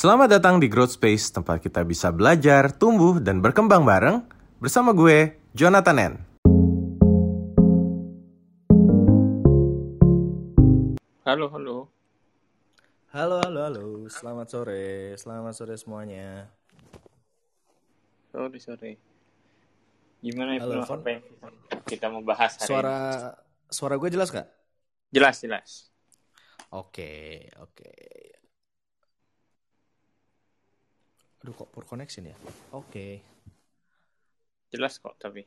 Selamat datang di Growth Space, tempat kita bisa belajar, tumbuh, dan berkembang bareng bersama gue, Jonathan N. Halo, halo. Halo, halo, halo. Selamat sore. Selamat sore semuanya. Sore, sore. Gimana itu Halo, apa yang kita mau bahas hari Suara ini? suara gue jelas gak? Jelas, jelas. Oke, oke. Aduh, kok poor connection ya? Oke. Jelas kok, tapi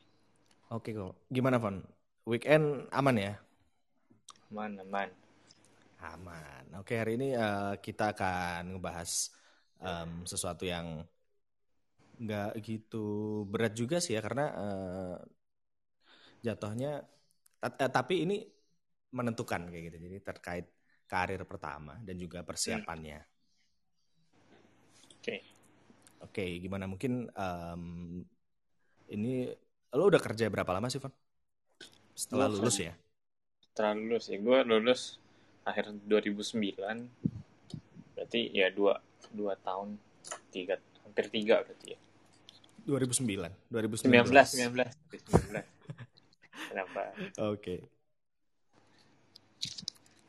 Oke kok. Gimana, Von? Weekend aman ya? aman, aman. Aman. Oke, hari ini eh, kita akan ngebahas em, sesuatu yang nggak gitu berat juga sih ya, karena eh, jatuhnya, eh, tapi ini menentukan kayak gitu. Jadi terkait karir pertama dan juga persiapannya. Oke. Oke, gimana mungkin em, ini lo udah kerja berapa lama sih, Von? Setelah Gua lulus kan- ya? Setelah lulus ya, gue lulus akhir 2009. Berarti ya dua, dua tahun, tiga, hampir tiga berarti ya. 2009. 19, 2019. 19, 19. Kenapa? Oke.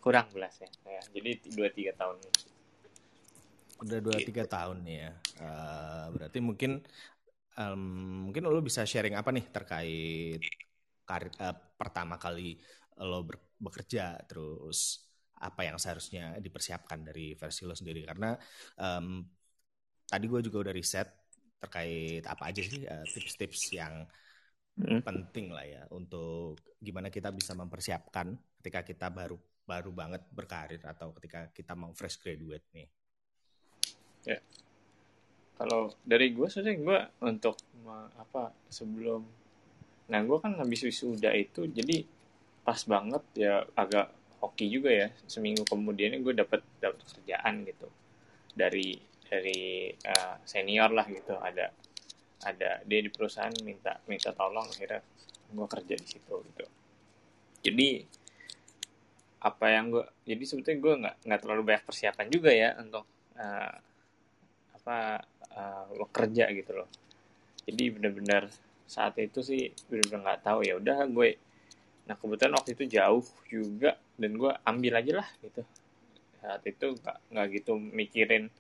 Kurang belas ya. ya jadi dua, tiga tahun. Udah dua Gitu. tiga tahun nih ya. Eh, berarti mungkin em, mungkin lo bisa sharing apa nih terkait karir eh, pertama kali lo ber- bekerja terus apa yang seharusnya dipersiapkan dari versi lo sendiri karena em, tadi gue juga udah riset terkait apa aja sih eh, tips-tips yang Hmm. penting lah ya untuk gimana kita bisa mempersiapkan ketika kita baru baru banget berkarir atau ketika kita mau fresh graduate nih. Kalau dari gue sebenarnya gue untuk apa sebelum nah gue kan habis wisuda itu jadi pas banget ya agak hoki juga ya seminggu kemudian gue dapat dapat kerjaan gitu. Dari dari eh, senior lah gitu ada ada dia di perusahaan minta minta tolong akhirnya gue kerja di situ gitu. Jadi apa yang gue jadi sebetulnya gue nggak nggak terlalu banyak persiapan juga ya untuk eh, apa uh, lo kerja gitu loh. Jadi benar-benar saat itu sih benar-benar nggak tahu ya udah gue nah kebetulan waktu itu jauh juga dan gue ambil aja lah gitu. Saat itu nggak nggak gitu mikirin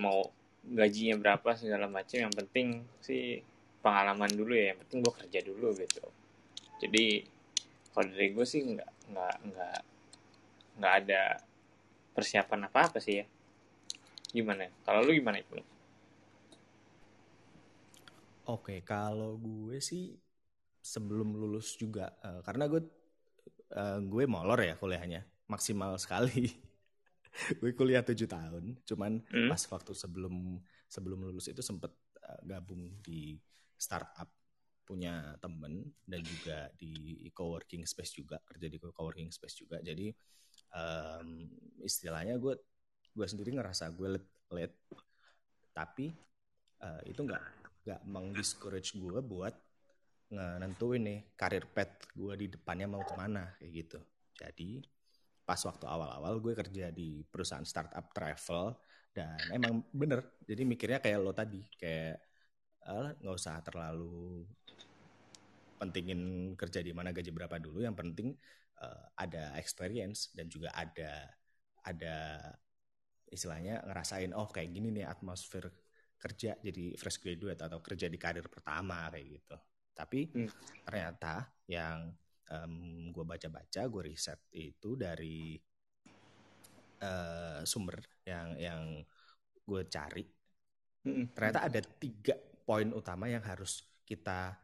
mau gajinya berapa segala macam yang penting sih pengalaman dulu ya yang penting gue kerja dulu gitu. Jadi kalau dari gue sih nggak nggak nggak nggak ada persiapan apa apa sih ya gimana kalau lu gimana itu Oke, kalau gue sih sebelum lulus juga eh, karena gue eh, gue molor ya kuliahnya maksimal sekali. gue kuliah tujuh tahun, cuman Hmm? pas waktu sebelum sebelum lulus itu sempet eh, gabung di startup punya temen dan juga di coworking space juga kerja di coworking space juga. Jadi em, istilahnya gue gue sendiri ngerasa gue let, let tapi eh, itu nggak nggak meng-discourage gue buat nentuin nih karir path gue di depannya mau ke mana kayak gitu. Jadi pas waktu awal-awal gue kerja di perusahaan startup travel dan emang bener jadi mikirnya kayak lo tadi kayak "Alah, nggak usah terlalu pentingin kerja di mana gaji berapa dulu yang penting eh, ada experience dan juga ada ada istilahnya ngerasain oh kayak gini nih atmosfer kerja jadi fresh graduate atau kerja di karir pertama kayak gitu. Tapi Hmm. ternyata yang gue baca-baca gue riset itu dari eh, sumber yang yang gue cari ternyata ada tiga poin utama yang harus kita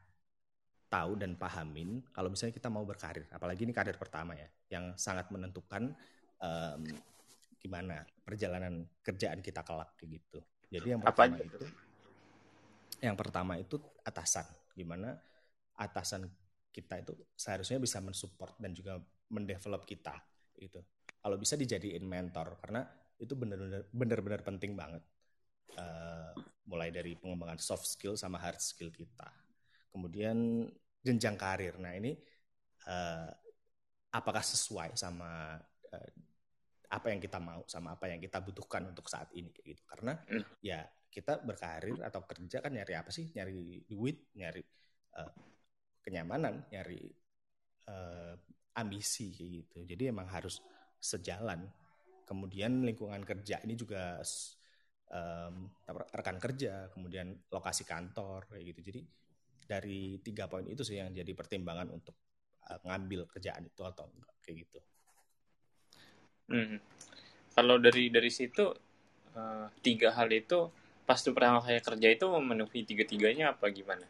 tahu dan pahamin kalau misalnya kita mau berkarir. Apalagi ini karir pertama ya yang sangat menentukan em, gimana perjalanan kerjaan kita kelak gitu. Jadi yang pertama aja itu yang pertama itu atasan. Gimana atasan kita itu seharusnya bisa mensupport dan juga mendevelop kita gitu. Kalau bisa dijadiin mentor karena itu benar-benar benar-benar penting banget. Eh, mulai dari pengembangan soft skill sama hard skill kita. Kemudian jenjang karir. Nah ini eh, apakah sesuai sama eh, apa yang kita mau sama apa yang kita butuhkan untuk saat ini kayak gitu. Karena Hmm. ya kita berkarir atau kerja kan nyari apa sih? Nyari duit nyari uh, kenyamanan nyari uh, ambisi kayak gitu. Jadi emang harus sejalan. Kemudian lingkungan kerja ini juga um, rekan kerja kemudian lokasi kantor kayak gitu. Jadi dari tiga poin itu sih yang jadi pertimbangan untuk uh, ngambil kerjaan itu atau enggak kayak gitu Hmm. Kalau dari dari situ uh, tiga hal itu pas tuh pertama kali kerja itu memenuhi tiga-tiganya apa gimana?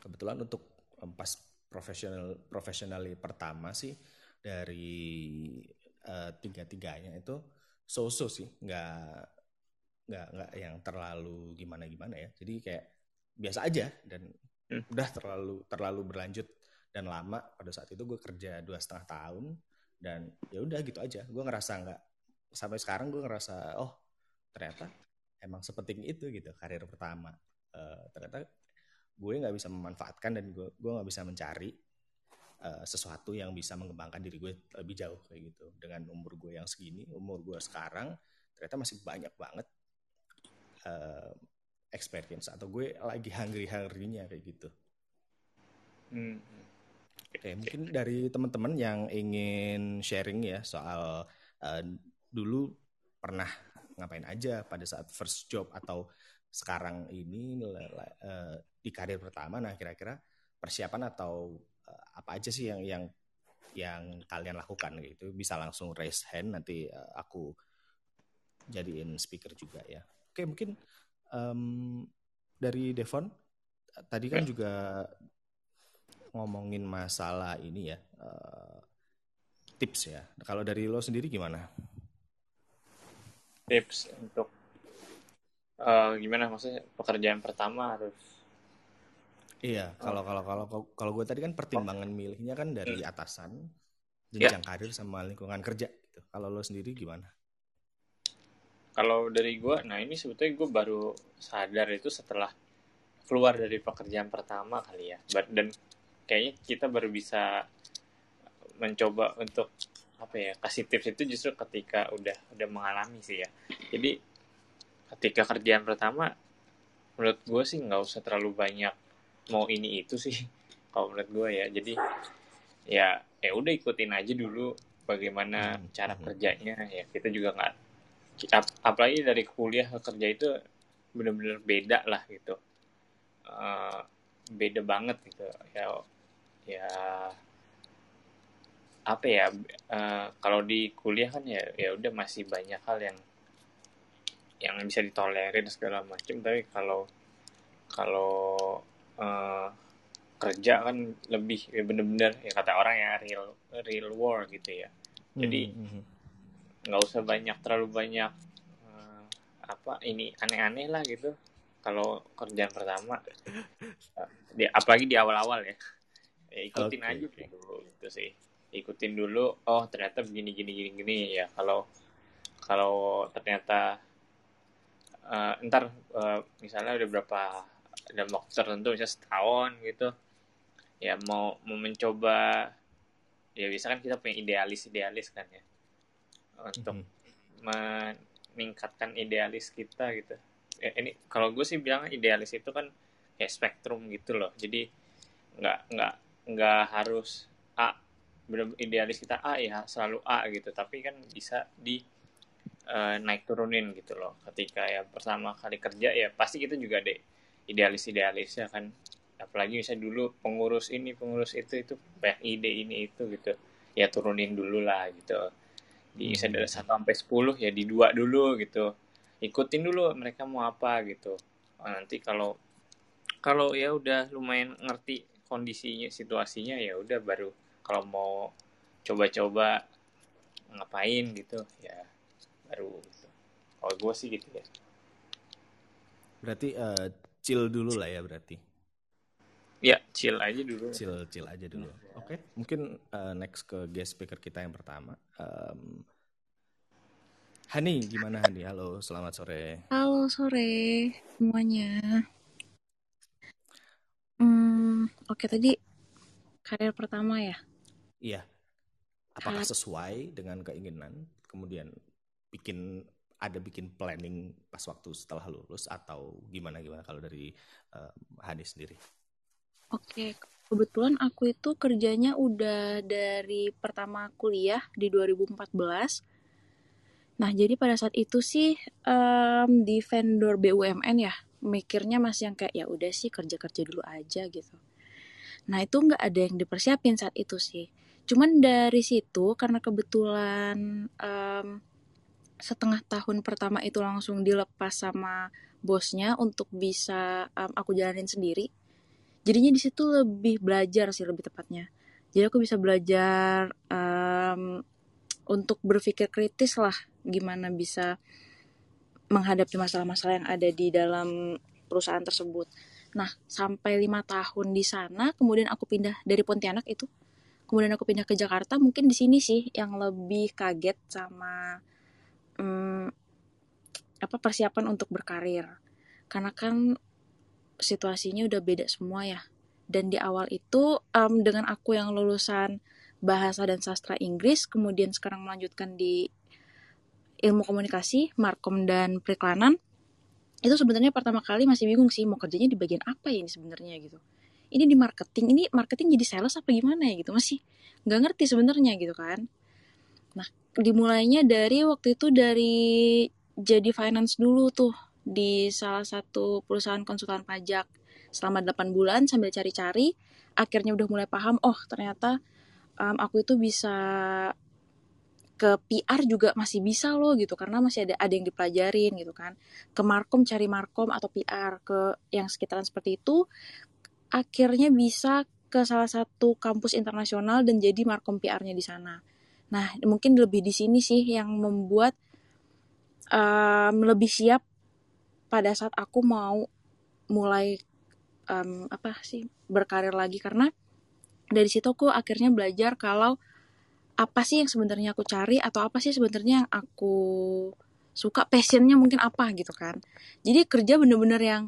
Kebetulan untuk um, pas profesional profesional pertama sih dari uh, tiga-tiganya itu so-so sih, nggak nggak nggak yang terlalu gimana gimana ya. Jadi kayak biasa aja dan hmm. udah terlalu terlalu berlanjut dan lama pada saat itu gue kerja dua setengah tahun dan ya udah gitu aja. Gue ngerasa nggak sampai sekarang gue ngerasa oh ternyata emang sepenting itu gitu karir pertama. Uh, ternyata gue nggak bisa memanfaatkan dan gue gue nggak bisa mencari uh, sesuatu yang bisa mengembangkan diri gue lebih jauh kayak gitu. Dengan umur gue yang segini umur gue sekarang ternyata masih banyak banget uh, experience atau gue lagi hungry hungrynya kayak gitu. Hmm. Oke, mungkin dari teman-teman yang ingin sharing ya soal uh, dulu pernah ngapain aja pada saat first job atau sekarang ini uh, di karir pertama. Nah, kira-kira persiapan atau uh, apa aja sih yang yang yang kalian lakukan gitu? Bisa langsung raise hand nanti uh, aku jadiin speaker juga ya. Oke, mungkin um, dari Devon tadi kan juga ngomongin masalah ini ya uh, tips ya. Kalau dari lo sendiri gimana? Tips untuk uh, gimana maksudnya pekerjaan pertama harus Iya, kalau kalau kalau kalau gue tadi kan pertimbangan milihnya kan dari atasan, jenjang yeah. karir sama lingkungan kerja gitu. Kalau lo sendiri gimana? Kalau dari gue, nah ini sebetulnya gue baru sadar itu setelah keluar dari pekerjaan pertama kali ya. Dan kayaknya kita baru bisa mencoba untuk apa ya kasih tips itu justru ketika udah udah mengalami sih ya. Jadi ketika kerjaan pertama menurut gue sih nggak usah terlalu banyak mau ini itu sih kalau menurut gue ya. Jadi ya ya udah ikutin aja dulu bagaimana hmm. cara kerjanya. Ya kita juga nggak ap, apalagi dari kuliah ke kerja itu benar-benar beda lah gitu. Uh, beda banget gitu. Ya ya apa ya uh, kalau di kuliah kan ya ya udah masih banyak hal yang yang bisa ditolerir segala macam tapi kalau kalau uh, kerja kan lebih ya bener-bener ya kata orang ya real real war gitu ya. Jadi nggak usah banyak terlalu banyak uh, apa ini aneh-aneh lah gitu. Kalau kerjaan pertama uh, di, apalagi di awal-awal ya ya ikutin okay. aja dulu gitu sih. Ikutin dulu oh ternyata begini gini gini gini ya. Kalau kalau ternyata uh, ntar uh, misalnya udah berapa dalam waktu tertentu misalnya setahun gitu. Ya mau mau mencoba ya bisa kan kita punya idealis idealis kan ya. Untuk mm -hmm. meningkatkan idealis kita gitu. Ya, ini kalau gue sih bilang idealis itu kan kayak spektrum gitu loh. Jadi nggak nggak nggak harus A benar idealis kita A ya selalu A gitu. Tapi kan bisa di uh, naik turunin gitu loh. Ketika ya pertama kali kerja ya pasti kita juga deh idealis idealis ya kan. Apalagi misalnya dulu pengurus ini pengurus itu itu banyak ide ini itu gitu. Ya turunin dulu lah gitu. Di misalnya dari satu sampai sepuluh ya di dua dulu gitu. Ikutin dulu mereka mau apa gitu. Oh, nanti kalau kalau ya udah lumayan ngerti kondisinya situasinya ya udah baru kalau mau coba-coba ngapain gitu ya baru gitu. kalau gue sih gitu ya. Berarti uh, chill dulu lah ya berarti? Ya chill aja dulu. Chill chill aja dulu. Hmm. oke okay. mungkin uh, next ke guest speaker kita yang pertama. Um, Hani gimana Hani? Halo selamat sore. Halo sore semuanya. Hmm, oke tadi karir pertama ya. Iya. apakah sesuai dengan keinginan kemudian bikin ada bikin planning pas waktu setelah lulus atau gimana gimana kalau dari uh, Hani sendiri? Oke, kebetulan aku itu kerjanya udah dari pertama kuliah di 2014. Nah, jadi pada saat itu sih um, di vendor BUMN ya, mikirnya masih yang kayak ya udah sih kerja-kerja dulu aja gitu. Nah, itu nggak ada yang dipersiapin saat itu sih. Cuman dari situ karena kebetulan um, setengah tahun pertama itu langsung dilepas sama bosnya untuk bisa um, aku jalanin sendiri. Jadinya di situ lebih belajar sih lebih tepatnya. Jadi aku bisa belajar um, untuk berpikir kritis lah gimana bisa menghadapi masalah-masalah yang ada di dalam perusahaan tersebut. Nah, sampai lima tahun di sana, kemudian aku pindah dari Pontianak itu, kemudian aku pindah ke Jakarta. Mungkin di sini sih yang lebih kaget sama hmm, apa persiapan untuk berkarir karena kan situasinya udah beda semua ya dan di awal itu um, dengan aku yang lulusan bahasa dan sastra Inggris kemudian sekarang melanjutkan di ilmu komunikasi markom dan periklanan itu sebenarnya pertama kali masih bingung sih mau kerjanya di bagian apa ya ini sebenarnya gitu. Ini di marketing ini marketing jadi sales apa gimana ya gitu. Masih nggak ngerti sebenarnya gitu kan. Nah dimulainya dari waktu itu dari jadi finance dulu tuh di salah satu perusahaan konsultan pajak. Selama 8 bulan sambil cari-cari akhirnya udah mulai paham oh ternyata um, aku itu bisa ke PR juga masih bisa loh gitu karena masih ada ada yang dipelajarin gitu kan. Ke markom cari markom atau PR ke yang sekitaran seperti itu akhirnya bisa ke salah satu kampus internasional dan jadi markom PR-nya di sana. Nah, mungkin lebih di sini sih yang membuat um, lebih siap pada saat aku mau mulai um, apa sih berkarir lagi. Karena dari situ aku akhirnya belajar kalau apa sih yang sebenarnya aku cari atau apa sih sebenarnya yang aku suka passionnya mungkin apa gitu kan. Jadi kerja bener-bener yang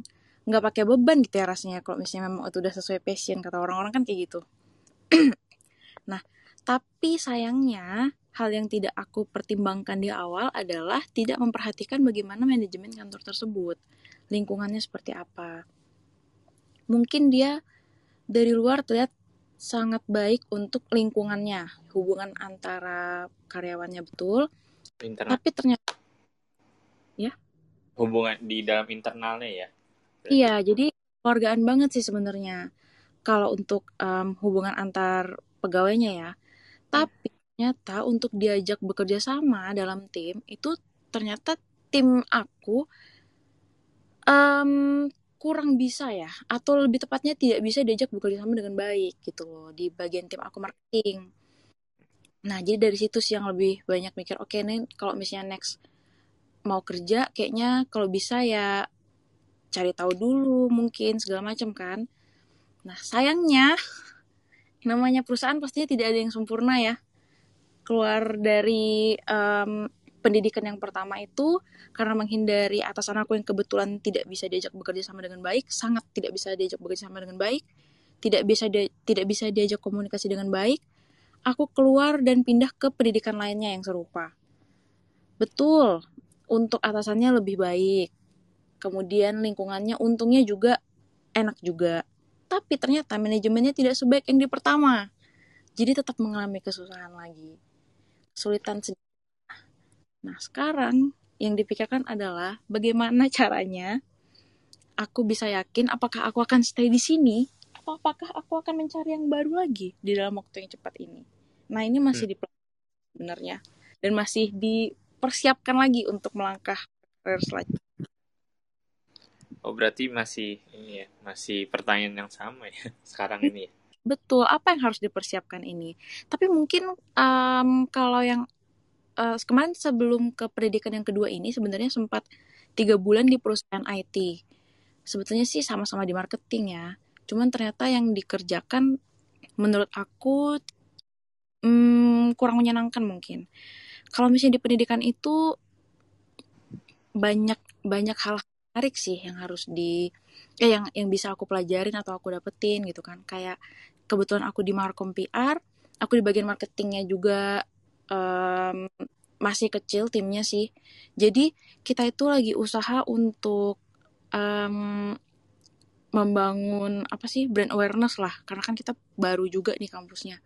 nggak pakai beban gitu ya rasanya kalau misalnya memang itu udah sesuai passion kata orang-orang kan kayak gitu. Nah tapi sayangnya, hal yang tidak aku pertimbangkan di awal adalah tidak memperhatikan bagaimana manajemen kantor tersebut, lingkungannya seperti apa. Mungkin dia dari luar terlihat sangat baik untuk lingkungannya, hubungan antara karyawannya betul, Internal. tapi ternyata ya hubungan di dalam internalnya ya. Iya, jadi keluargaan banget sih sebenarnya. Kalau untuk um, hubungan antar pegawainya ya, tapi ternyata untuk diajak bekerja sama dalam tim itu ternyata tim aku um, kurang bisa ya atau lebih tepatnya tidak bisa diajak bekerja sama dengan baik gitu loh di bagian tim aku marketing. Nah jadi dari situ sih yang lebih banyak mikir oke okay, nih kalau misalnya next mau kerja kayaknya kalau bisa ya cari tahu dulu mungkin segala macam kan. Nah sayangnya namanya perusahaan pastinya tidak ada yang sempurna ya. Keluar dari um, pendidikan yang pertama itu karena menghindari atasan aku yang kebetulan tidak bisa diajak bekerja sama dengan baik, sangat tidak bisa diajak bekerja sama dengan baik, tidak bisa di, tidak bisa diajak komunikasi dengan baik, aku keluar dan pindah ke pendidikan lainnya yang serupa. Betul, untuk atasannya lebih baik. Kemudian lingkungannya untungnya juga enak juga. Tapi ternyata manajemennya tidak sebaik yang di pertama. Jadi tetap mengalami kesusahan lagi. Kesulitan sedikit. Nah, sekarang yang dipikirkan adalah bagaimana caranya aku bisa yakin apakah aku akan stay di sini atau apakah aku akan mencari yang baru lagi di dalam waktu yang cepat ini. Nah, ini masih hmm. sebenarnya dan masih dipersiapkan lagi untuk melangkah karir selanjutnya. Oh berarti masih ini ya, masih pertanyaan yang sama ya sekarang ini ya. Betul, apa yang harus dipersiapkan ini? Tapi mungkin um, kalau yang uh, kemarin sebelum ke pendidikan yang kedua ini sebenarnya sempat tiga bulan di perusahaan IT. Sebetulnya sih sama-sama di marketing ya. Cuman ternyata yang dikerjakan menurut aku um, kurang menyenangkan mungkin. Kalau misalnya di pendidikan itu banyak banyak hal menarik sih yang harus di ya yang yang bisa aku pelajarin atau aku dapetin gitu kan kayak kebetulan aku di Markom PR aku di bagian marketingnya juga um, masih kecil timnya sih. Jadi kita itu lagi usaha untuk um, membangun apa sih brand awareness lah, karena kan kita baru juga nih kampusnya.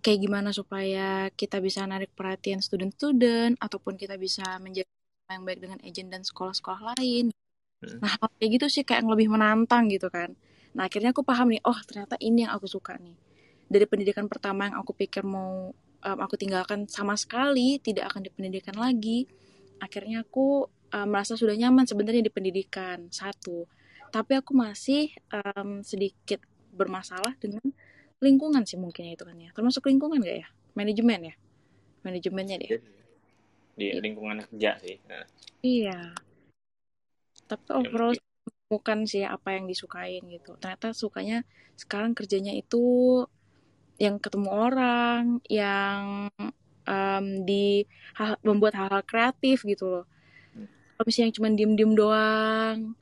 Kayak gimana supaya kita bisa narik perhatian student-student ataupun kita bisa menjadi yang baik dengan agent dan sekolah-sekolah lain. Hmm. Nah, kayak gitu sih kayak yang lebih menantang gitu kan. Nah, akhirnya aku paham nih, oh ternyata ini yang aku suka nih. Dari pendidikan pertama yang aku pikir mau um, aku tinggalkan sama sekali, tidak akan di pendidikan lagi. Akhirnya aku um, merasa sudah nyaman sebenarnya di pendidikan satu, tapi aku masih um, sedikit bermasalah dengan lingkungan sih mungkin itu kan ya. Termasuk lingkungan gak ya? Manajemen ya? Manajemennya deh. Di lingkungan kerja sih. Nah. Iya. Tapi ya, overall bukan sih apa yang disukain gitu. Ternyata sukanya sekarang kerjanya itu yang ketemu orang, yang um, di hal, membuat hal-hal kreatif gitu loh. Kalau misalnya cuma diem-diem doang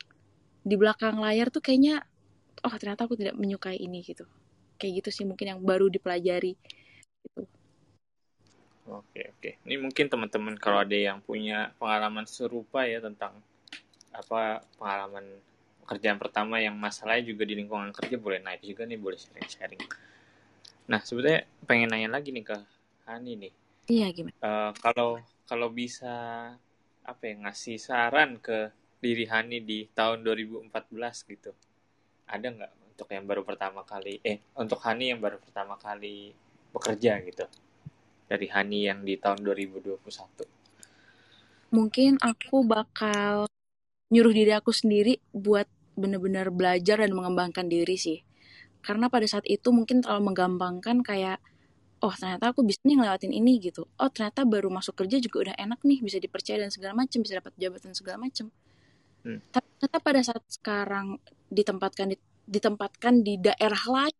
di belakang layar tuh kayaknya, oh ternyata aku tidak menyukai ini gitu. Kayak gitu sih mungkin yang baru dipelajari. Gitu. Oke oke. Ini mungkin teman-teman kalau ada yang punya pengalaman serupa ya tentang apa pengalaman kerjaan pertama yang masalahnya juga di lingkungan kerja boleh naik juga nih boleh sharing-sharing. Nah, sebetulnya pengen nanya lagi nih ke Hani nih. Iya, gimana? Uh, kalau kalau bisa apa ya ngasih saran ke diri Hani di tahun 2014 gitu. Ada nggak untuk yang baru pertama kali eh untuk Hani yang baru pertama kali bekerja gitu. Dari Hani yang di tahun 2021. Mungkin aku bakal nyuruh diri aku sendiri buat bener-bener belajar dan mengembangkan diri sih karena pada saat itu mungkin terlalu menggampangkan kayak oh ternyata aku bisa nih ngelewatin ini gitu oh ternyata baru masuk kerja juga udah enak nih bisa dipercaya dan segala macam bisa dapat jabatan segala macam hmm. tapi ternyata pada saat sekarang ditempatkan di, ditempatkan di daerah lain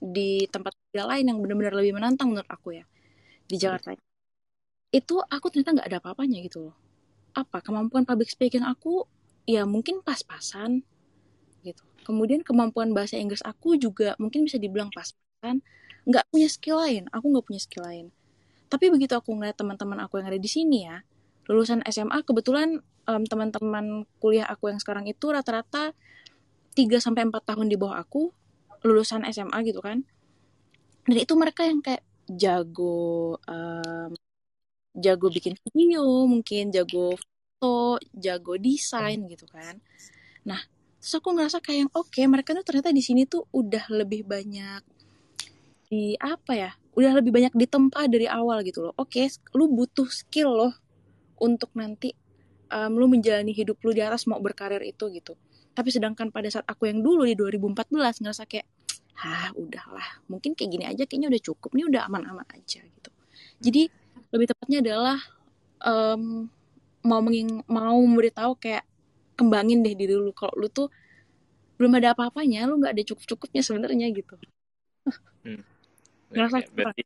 di tempat kerja lain yang benar-benar lebih menantang menurut aku ya di hmm. Jakarta hmm. itu aku ternyata nggak ada apa-apanya gitu loh apa kemampuan public speaking aku ya mungkin pas-pasan kemudian kemampuan bahasa Inggris aku juga mungkin bisa dibilang pas-pasan. Nggak punya skill lain aku nggak punya skill lain. Tapi begitu aku ngeliat teman-teman aku yang ada di sini ya lulusan SMA kebetulan um, teman-teman kuliah aku yang sekarang itu rata-rata 3 sampai empat tahun di bawah aku lulusan SMA gitu kan. Dan itu mereka yang kayak jago um, jago bikin video mungkin jago foto jago desain gitu kan. Nah terus aku ngerasa kayak yang oke okay, mereka tuh ternyata di sini tuh udah lebih banyak di apa ya udah lebih banyak ditempa dari awal gitu loh. Oke okay, lu butuh skill loh untuk nanti um, lu menjalani hidup lu di atas mau berkarir itu gitu. Tapi sedangkan pada saat aku yang dulu di 2014 ngerasa kayak ah udahlah mungkin kayak gini aja kayaknya udah cukup nih udah aman-aman aja gitu. Jadi lebih tepatnya adalah um, mau menging mau memberitahu kayak kembangin deh diri lu kalau lu tuh belum ada apa-apanya lu nggak ada cukup-cukupnya sebenarnya gitu hmm. ngerasa berarti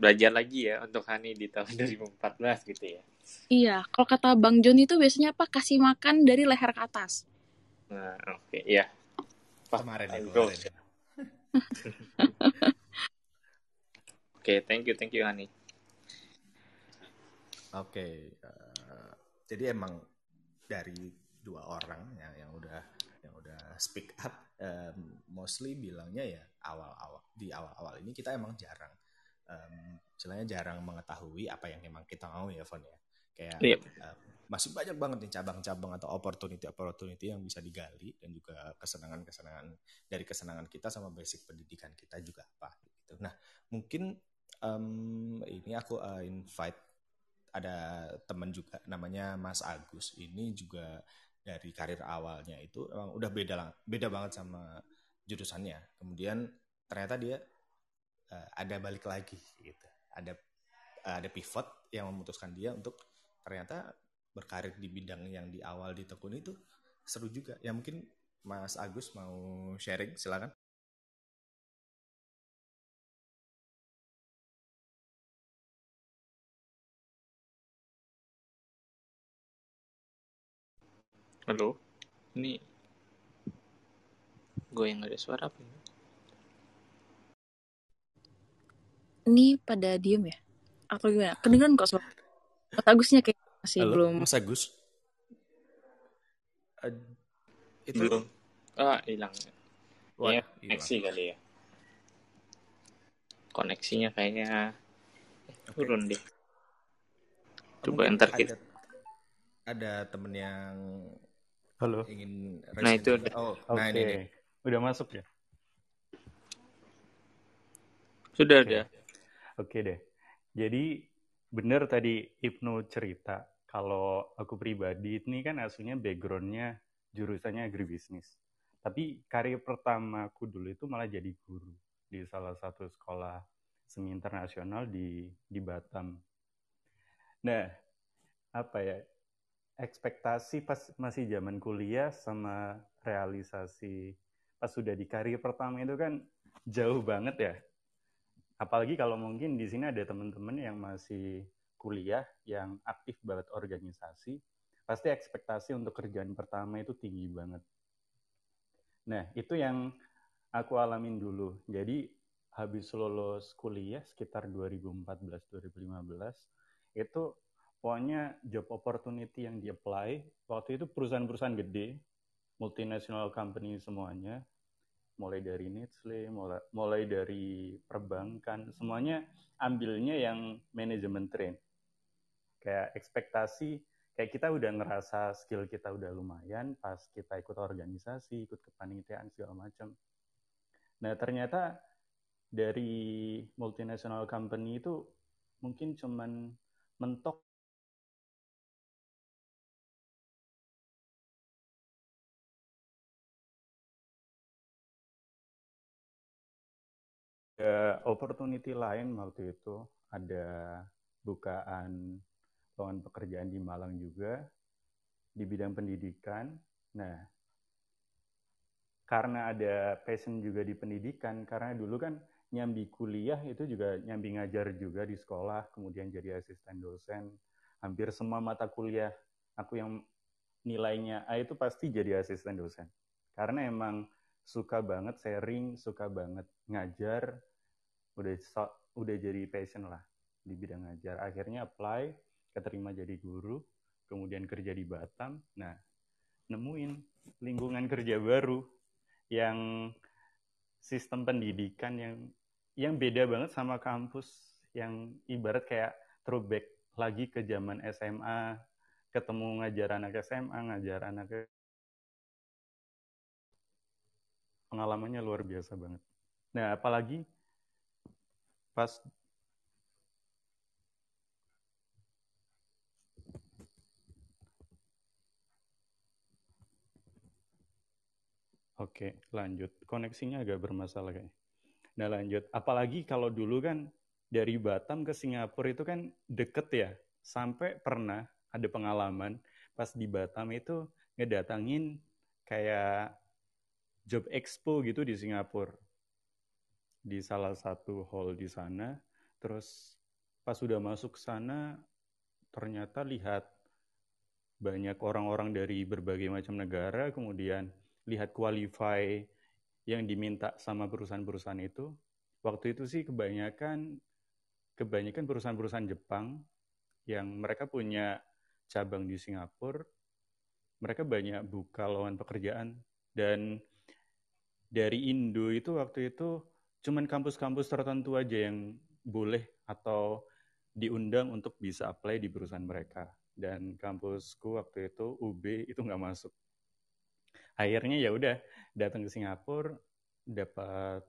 belajar lagi ya untuk Hani di tahun 2014 gitu ya iya kalau kata Bang John itu biasanya apa kasih makan dari leher ke atas nah oke okay. ya kemarin ya kemarin ya. Oke, okay, thank you, thank you, Hani. Oke, okay. uh, eh, jadi emang dari dua orang yang yang udah yang udah speak up um, mostly bilangnya ya awal-awal di awal-awal ini kita emang jarang um, istilahnya jarang mengetahui apa yang emang kita mau ya Fon ya kayak yep. Iya. um, masih banyak banget nih cabang-cabang atau opportunity-opportunity yang bisa digali dan juga kesenangan-kesenangan dari kesenangan kita sama basic pendidikan kita juga apa gitu. Nah mungkin um, ini aku uh, invite ada teman juga namanya Mas Agus ini juga dari karir awalnya itu emang udah beda lah beda banget sama jurusannya. Kemudian ternyata dia uh, ada balik lagi gitu. Ada uh, ada pivot yang memutuskan dia untuk ternyata berkarir di bidang yang di awal ditekuni itu seru juga. Ya mungkin Mas Agus mau sharing silakan Halo? Ini gue yang ada suara apa ya? ini pada diem ya? Atau gimana? Kedengeran kok suara Mas Agusnya kayak masih Halo, belum. Mas Agus. Eh, itu Belum. Ah, hilang. Wah, hilang. koneksi kali ya. Koneksinya kayaknya Oke. turun deh. Coba Mungkin enter ada kita. ada temen yang Halo. ingin Nah, itu udah. Oh, Oke. nah ini nih. Udah masuk ya? Sudah Oke. ada. Oke deh. Jadi bener tadi Ibnu cerita kalau aku pribadi ini kan aslinya backgroundnya jurusannya agribisnis. Tapi karir pertamaku dulu itu malah jadi guru di salah satu sekolah semi internasional di di Batam. Nah, apa ya? Ekspektasi pas masih zaman kuliah sama realisasi pas sudah di karir pertama itu kan jauh banget ya. Apalagi kalau mungkin di sini ada teman-teman yang masih kuliah yang aktif banget organisasi, pasti ekspektasi untuk kerjaan pertama itu tinggi banget. Nah, itu yang aku alamin dulu. Jadi habis lulus kuliah sekitar 2014-2015 itu pokoknya job opportunity yang di-apply waktu itu perusahaan-perusahaan gede, multinational company semuanya, mulai dari Nestle, mulai, mulai dari perbankan, semuanya ambilnya yang manajemen train. Kayak ekspektasi, kayak kita udah ngerasa skill kita udah lumayan pas kita ikut organisasi, ikut kepanitiaan segala macam. Nah ternyata dari multinational company itu mungkin cuman mentok opportunity lain waktu itu ada bukaan lowongan pekerjaan di Malang juga di bidang pendidikan. Nah, karena ada passion juga di pendidikan, karena dulu kan nyambi kuliah itu juga nyambi ngajar juga di sekolah, kemudian jadi asisten dosen. Hampir semua mata kuliah aku yang nilainya A itu pasti jadi asisten dosen. Karena emang suka banget sharing, suka banget ngajar, udah udah jadi passion lah di bidang ngajar. Akhirnya apply, keterima jadi guru, kemudian kerja di Batam. Nah, nemuin lingkungan kerja baru yang sistem pendidikan yang yang beda banget sama kampus yang ibarat kayak throwback lagi ke zaman SMA, ketemu ngajar anak SMA, ngajar anak pengalamannya luar biasa banget. Nah, apalagi pas Oke, lanjut. Koneksinya agak bermasalah kayaknya. Nah, lanjut. Apalagi kalau dulu kan dari Batam ke Singapura itu kan deket ya. Sampai pernah ada pengalaman pas di Batam itu ngedatangin kayak job expo gitu di Singapura. Di salah satu hall di sana. Terus pas sudah masuk sana, ternyata lihat banyak orang-orang dari berbagai macam negara, kemudian lihat qualify yang diminta sama perusahaan-perusahaan itu. Waktu itu sih kebanyakan kebanyakan perusahaan-perusahaan Jepang yang mereka punya cabang di Singapura, mereka banyak buka lowongan pekerjaan dan dari Indo itu waktu itu cuman kampus-kampus tertentu aja yang boleh atau diundang untuk bisa apply di perusahaan mereka. Dan kampusku waktu itu UB itu nggak masuk. Akhirnya ya udah datang ke Singapura, dapat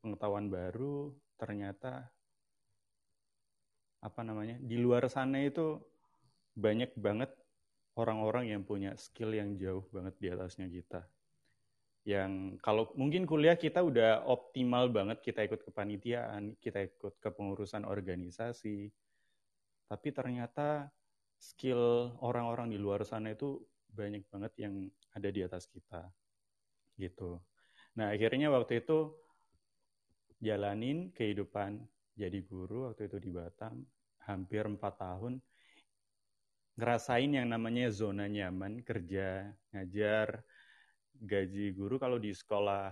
pengetahuan baru, ternyata apa namanya di luar sana itu banyak banget orang-orang yang punya skill yang jauh banget di atasnya kita. Yang kalau mungkin kuliah kita udah optimal banget, kita ikut kepanitiaan, kita ikut kepengurusan organisasi, tapi ternyata skill orang-orang di luar sana itu banyak banget yang ada di atas kita gitu. Nah akhirnya waktu itu jalanin kehidupan jadi guru waktu itu di Batam hampir empat tahun ngerasain yang namanya zona nyaman kerja ngajar gaji guru kalau di sekolah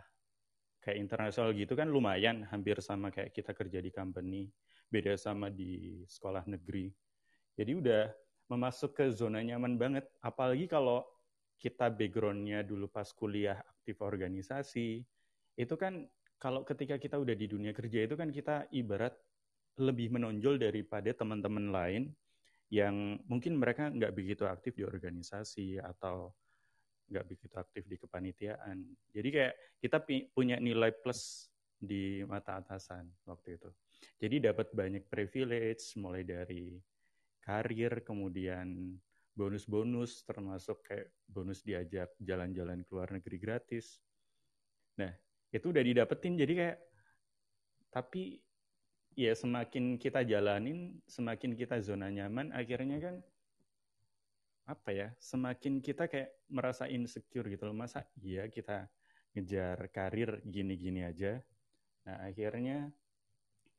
kayak internasional gitu kan lumayan hampir sama kayak kita kerja di company beda sama di sekolah negeri. Jadi udah memasuk ke zona nyaman banget. Apalagi kalau kita backgroundnya dulu pas kuliah aktif organisasi itu kan kalau ketika kita udah di dunia kerja itu kan kita ibarat lebih menonjol daripada teman-teman lain yang mungkin mereka nggak begitu aktif di organisasi atau nggak begitu aktif di kepanitiaan. Jadi kayak kita punya nilai plus di mata atasan waktu itu. Jadi dapat banyak privilege mulai dari karir, kemudian bonus-bonus termasuk kayak bonus diajak jalan-jalan ke luar negeri gratis. Nah, itu udah didapetin jadi kayak tapi ya semakin kita jalanin, semakin kita zona nyaman, akhirnya kan apa ya semakin kita kayak merasa insecure gitu loh. Masa iya kita ngejar karir gini-gini aja? Nah akhirnya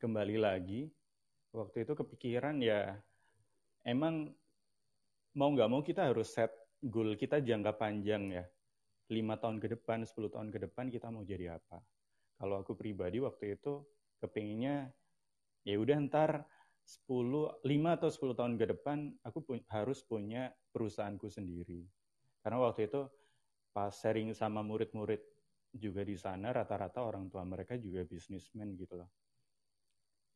kembali lagi waktu itu kepikiran ya emang mau nggak mau kita harus set goal kita jangka panjang ya. Lima tahun ke depan 10 tahun ke depan kita mau jadi apa? Kalau aku pribadi waktu itu kepinginnya ya udah ntar 10, 5 atau 10 tahun ke depan aku pu harus punya perusahaanku sendiri. Karena waktu itu pas sharing sama murid-murid juga di sana rata-rata orang tua mereka juga bisnismen gitu loh.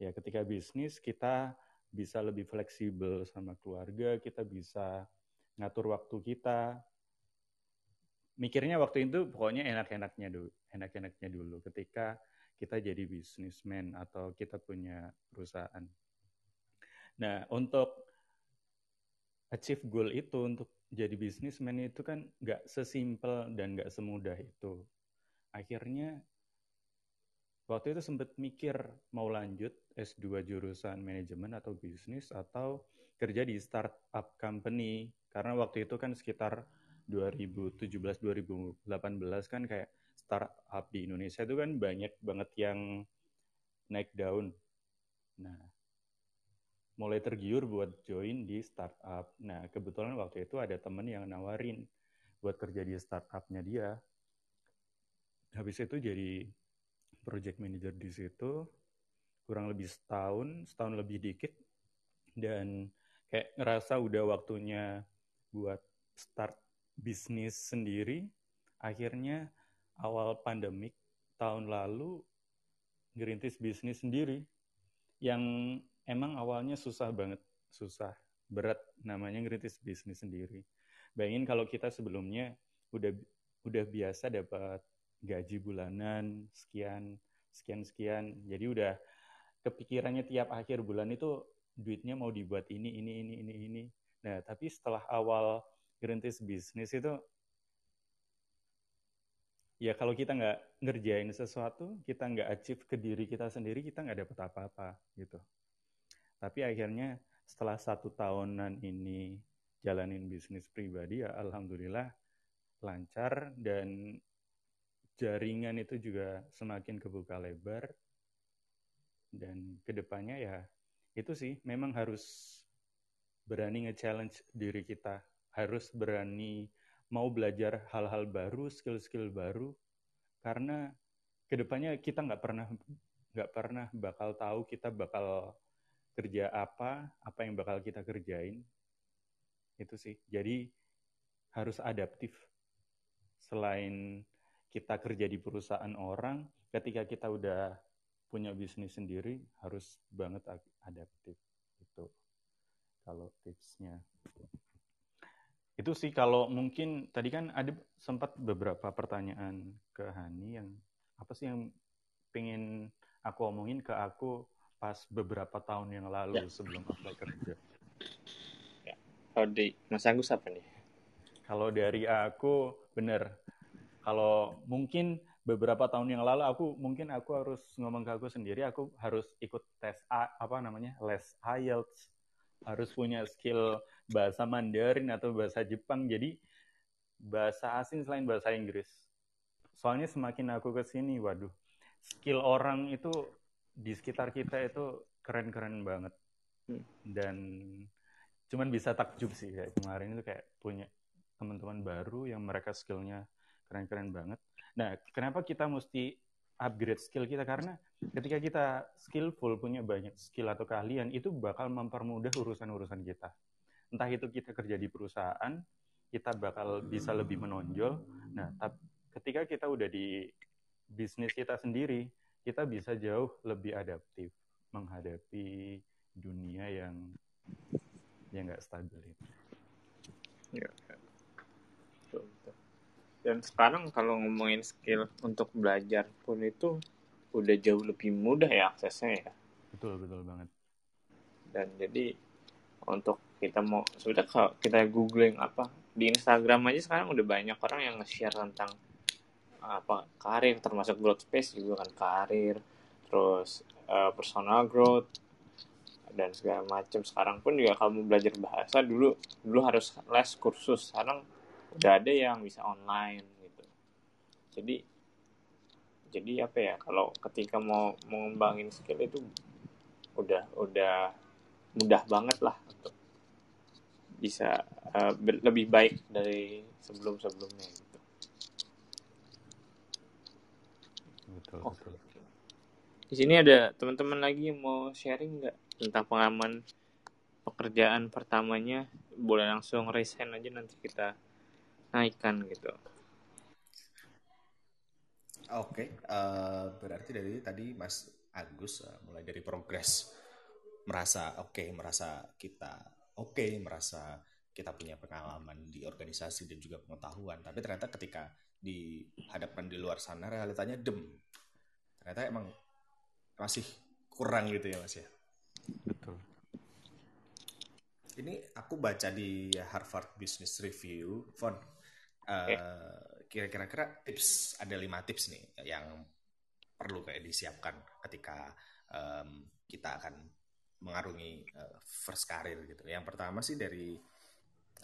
Ya ketika bisnis kita bisa lebih fleksibel sama keluarga, kita bisa ngatur waktu kita. Mikirnya waktu itu pokoknya enak-enaknya dulu, enak-enaknya dulu ketika kita jadi bisnismen atau kita punya perusahaan. Nah, untuk achieve goal itu, untuk jadi bisnismen itu kan nggak sesimpel dan nggak semudah itu. Akhirnya, waktu itu sempat mikir mau lanjut S2 jurusan manajemen atau bisnis atau kerja di startup company. Karena waktu itu kan sekitar 2017-2018 kan kayak startup di Indonesia itu kan banyak banget yang naik daun. Nah, mulai tergiur buat join di startup. Nah, kebetulan waktu itu ada temen yang nawarin buat kerja di startupnya dia. Habis itu jadi project manager di situ, kurang lebih setahun, setahun lebih dikit, dan kayak ngerasa udah waktunya buat start bisnis sendiri. Akhirnya awal pandemik tahun lalu ngerintis bisnis sendiri yang emang awalnya susah banget, susah, berat namanya ngeritis bisnis sendiri. Bayangin kalau kita sebelumnya udah udah biasa dapat gaji bulanan sekian sekian sekian, jadi udah kepikirannya tiap akhir bulan itu duitnya mau dibuat ini ini ini ini ini. Nah tapi setelah awal ngerintis bisnis itu ya kalau kita nggak ngerjain sesuatu, kita nggak achieve ke diri kita sendiri, kita nggak dapat apa-apa gitu. Tapi akhirnya setelah satu tahunan ini jalanin bisnis pribadi ya alhamdulillah lancar dan jaringan itu juga semakin kebuka lebar. Dan ke depannya ya itu sih memang harus berani nge-challenge diri kita. Harus berani mau belajar hal-hal baru skill-skill baru. Karena ke depannya kita nggak pernah nggak pernah bakal tahu kita bakal kerja apa, apa yang bakal kita kerjain. Itu sih. Jadi harus adaptif. Selain kita kerja di perusahaan orang, ketika kita udah punya bisnis sendiri, harus banget adaptif. Itu kalau tipsnya. Itu sih kalau mungkin tadi kan ada sempat beberapa pertanyaan ke Hani yang apa sih yang pengen aku omongin ke aku pas beberapa tahun yang lalu ya. sebelum apply kerja. Ya. Kalau di Mas Agus apa nih? Kalau dari aku bener. Kalau mungkin beberapa tahun yang lalu aku mungkin aku harus ngomong ke aku sendiri aku harus ikut tes A, apa namanya les IELTS harus punya skill bahasa Mandarin atau bahasa Jepang jadi bahasa asing selain bahasa Inggris soalnya semakin aku ke sini waduh skill orang itu di sekitar kita itu keren-keren banget hmm. dan cuman bisa takjub sih kayak kemarin itu kayak punya teman-teman baru yang mereka skillnya keren-keren banget. Nah, kenapa kita mesti upgrade skill kita karena ketika kita skillful punya banyak skill atau keahlian itu bakal mempermudah urusan-urusan kita entah itu kita kerja di perusahaan kita bakal bisa lebih menonjol nah ketika kita udah di bisnis kita sendiri kita bisa jauh lebih adaptif menghadapi dunia yang yang nggak stabil itu. Ya. Dan sekarang kalau ngomongin skill untuk belajar pun itu udah jauh lebih mudah ya aksesnya ya. Betul betul banget. Dan jadi untuk kita mau sudah kalau kita googling apa di Instagram aja sekarang udah banyak orang yang nge-share tentang apa karir termasuk growth space juga kan karir terus uh, personal growth dan segala macam sekarang pun juga kamu belajar bahasa dulu dulu harus les kursus. Sekarang udah ada yang bisa online gitu. Jadi jadi apa ya kalau ketika mau mengembangin skill itu udah udah mudah banget lah untuk bisa uh, lebih baik dari sebelum sebelumnya gitu. Betul, oh. betul. Di sini ada teman-teman lagi yang mau sharing nggak tentang pengalaman pekerjaan pertamanya? Boleh langsung resign aja nanti kita naikkan gitu. Oke, okay. uh, eh, berarti dari tadi Mas Agus uh, mulai dari progres merasa oke, okay, merasa kita oke, okay, merasa kita punya pengalaman di organisasi dan juga pengetahuan. Tapi ternyata ketika dihadapkan di luar sana realitanya dem. Ternyata emang masih kurang gitu ya mas ya betul ini aku baca di Harvard Business Review Fon uh, kira-kira tips ada lima tips nih yang perlu kayak disiapkan ketika um, kita akan mengarungi uh, first career gitu. Yang pertama sih dari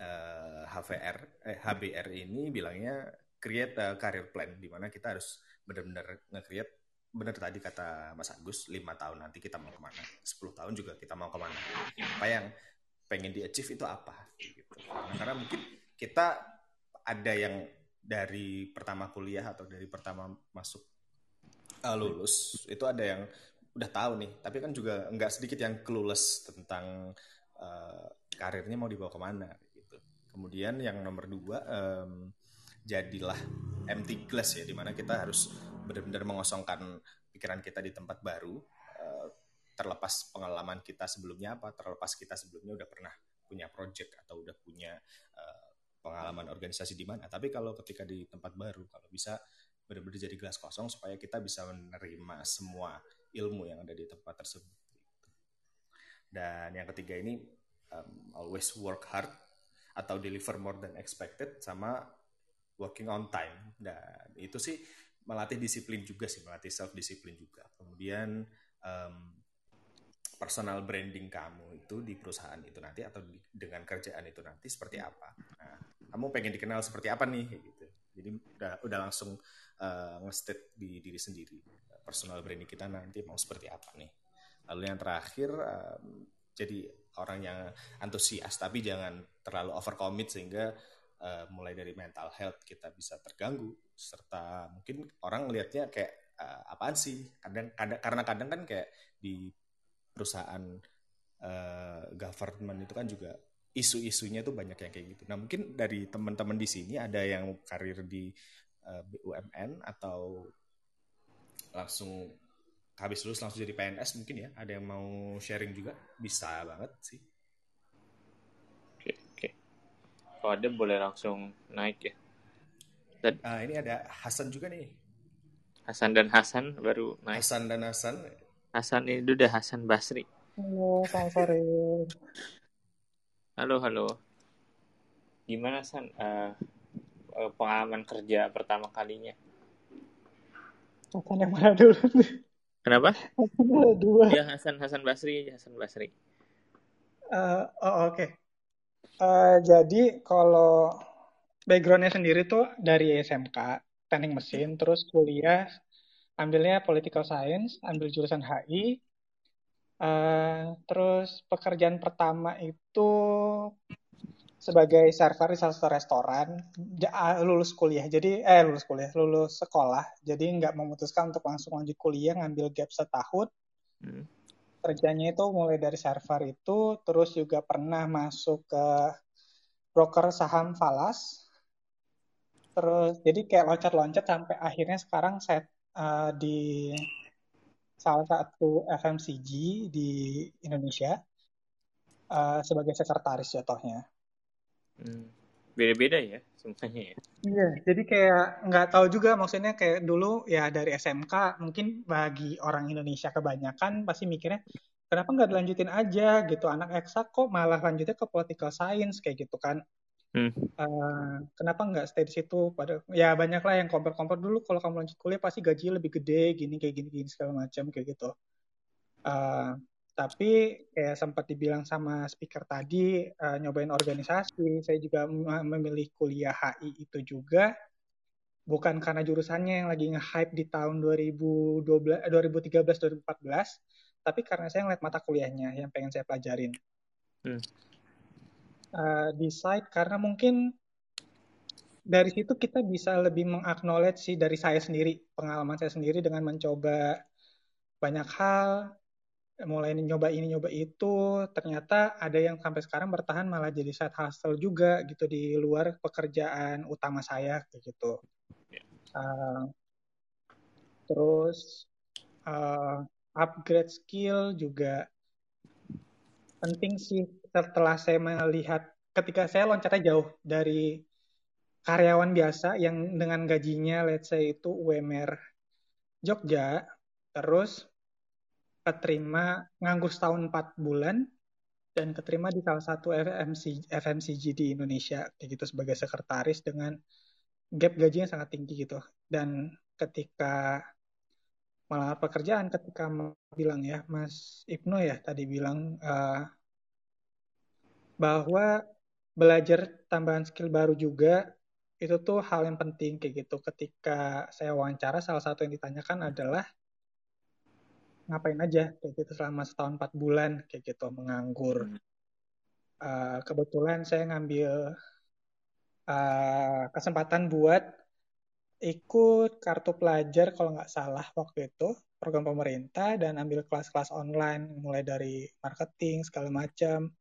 uh, eh, HVR eh, HBR ini bilangnya create a career plan di mana kita harus benar-benar nge-create benar tadi kata Mas Agus, lima tahun nanti kita mau ke mana, 10 tahun juga kita mau ke mana. Apa yang pengen di achieve itu apa? Gitu. Karena, karena mungkin kita ada yang dari pertama kuliah atau dari pertama masuk uh, lulus itu ada yang udah tahu nih, tapi kan juga nggak sedikit yang clueless tentang uh, karirnya mau dibawa ke mana. Gitu. Kemudian yang nomor dua, um, jadilah empty glass ya, di mana kita harus benar-benar mengosongkan pikiran kita di tempat baru. Uh, terlepas pengalaman kita sebelumnya apa terlepas kita sebelumnya udah pernah punya project atau udah punya uh, pengalaman organisasi di mana. Tapi kalau ketika di tempat baru kalau bisa benar-benar jadi gelas kosong supaya kita bisa menerima semua ilmu yang ada di tempat tersebut. Dan yang ketiga ini um, always work hard atau deliver more than expected sama working on time dan itu sih melatih disiplin juga sih, melatih self disiplin juga. Kemudian um, personal branding kamu itu di perusahaan itu nanti atau di, dengan kerjaan itu nanti seperti apa. Nah, kamu pengen dikenal seperti apa nih gitu. Jadi udah udah langsung uh, nge-state di diri sendiri. Personal branding kita nanti mau seperti apa nih. Lalu yang terakhir um, jadi orang yang antusias tapi jangan terlalu overcommit sehingga uh, mulai dari mental health kita bisa terganggu serta mungkin orang ngelihatnya kayak uh, apaan sih kadang kadang karena kadang kan kayak di perusahaan uh, government itu kan juga isu-isunya itu banyak yang kayak gitu. Nah mungkin dari teman-teman di sini ada yang karir di uh, BUMN atau langsung habis lulus langsung jadi PNS mungkin ya. Ada yang mau sharing juga bisa banget sih. Kalau ada boleh langsung naik ya. Dan, uh, ini ada Hasan juga nih. Hasan dan Hasan baru naik. Hasan dan Hasan. Hasan ini udah Hasan Basri. Halo, selamat sore. halo, halo. Gimana San uh, pengalaman kerja pertama kalinya? Hasan yang mana dulu? Kenapa? Hasan ada dua. Ya Hasan Hasan Basri aja Hasan Basri. Uh, oh oke. Okay. Uh, jadi kalau backgroundnya sendiri tuh dari SMK, teknik mesin, terus kuliah ambilnya political science, ambil jurusan HI. Uh, eh, terus pekerjaan pertama itu sebagai server di salah satu restoran ja- lulus kuliah jadi eh lulus kuliah lulus sekolah jadi nggak memutuskan untuk langsung lanjut kuliah ngambil gap setahun Hmm. Kerjanya itu mulai dari server itu terus juga pernah masuk ke broker saham falas terus jadi kayak loncat-loncat sampai akhirnya sekarang saya eh, di salah satu FMCG di Indonesia eh, sebagai sekretaris jatuhnya Hmm. Beda-beda ya semuanya ya. Iya, jadi kayak nggak tahu juga maksudnya kayak dulu ya dari SMK mungkin bagi orang Indonesia kebanyakan pasti mikirnya kenapa nggak dilanjutin aja gitu anak eksak kok malah lanjutnya ke political science kayak gitu kan. Hmm. Eh, kenapa nggak stay di situ pada ya banyak lah yang kompor-kompor dulu kalau kamu lanjut kuliah pasti gajinya lebih gede gini kayak gini gini segala macam kayak gitu. Eh, tapi kayak sempat dibilang sama speaker tadi eh, nyobain organisasi saya juga mem- memilih kuliah HI itu juga bukan karena jurusannya yang lagi nge-hype di tahun 2012 eh, 2013 2014 tapi karena saya ngeliat mata kuliahnya yang pengen saya pelajarin Hmm. Eh, decide karena mungkin dari situ kita bisa lebih mengaknowledge sih dari saya sendiri pengalaman saya sendiri dengan mencoba banyak hal mulai nyoba ini nyoba itu ternyata ada yang sampai sekarang bertahan malah jadi side hustle juga gitu di luar pekerjaan utama saya kayak gitu. Uh, terus uh, upgrade skill juga penting sih setelah saya melihat ketika saya loncatnya jauh dari karyawan biasa yang dengan gajinya let's say itu UMR Jogja terus keterima nganggur setahun 4 bulan dan keterima di salah satu FMC, FMCG di Indonesia kayak gitu sebagai sekretaris dengan gap gajinya sangat tinggi gitu. Dan ketika malah pekerjaan ketika bilang ya Mas Ibnu ya tadi bilang uh, bahwa belajar tambahan skill baru juga itu tuh hal yang penting kayak gitu. Ketika saya wawancara salah satu yang ditanyakan adalah ngapain aja kayak gitu selama setahun empat bulan kayak gitu menganggur. Uh, kebetulan saya ngambil uh, kesempatan buat ikut kartu pelajar kalau nggak salah waktu itu program pemerintah dan ambil kelas-kelas online mulai dari marketing segala macam.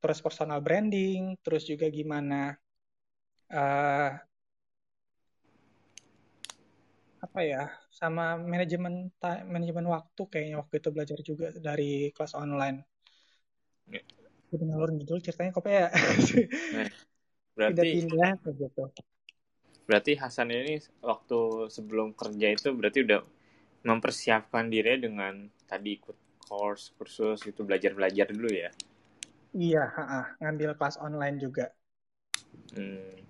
Terus personal branding terus juga gimana uh, apa ya sama manajemen manajemen waktu kayaknya waktu itu belajar juga dari kelas online. Ya. Jadi ngalur ngidul ceritanya kok ya. Nah, berarti pindah gitu. Berarti Hasan ini waktu sebelum kerja itu berarti udah mempersiapkan diri dengan tadi ikut course kursus itu belajar-belajar dulu ya. Iya, ha ngambil kelas online juga. Hmm.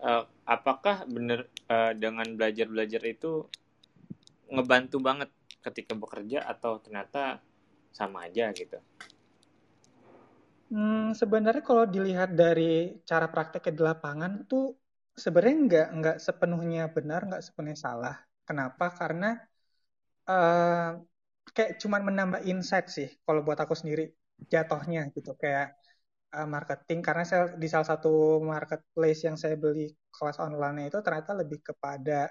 Uh, apakah benar uh, dengan belajar-belajar itu ngebantu banget ketika bekerja atau ternyata sama aja gitu? Hmm, sebenarnya kalau dilihat dari cara praktek di lapangan tuh sebenarnya nggak nggak sepenuhnya benar, nggak sepenuhnya salah. Kenapa? Karena uh, kayak cuman menambah insight sih kalau buat aku sendiri jatohnya gitu kayak uh, marketing karena saya di salah satu marketplace yang saya beli kelas online itu ternyata lebih kepada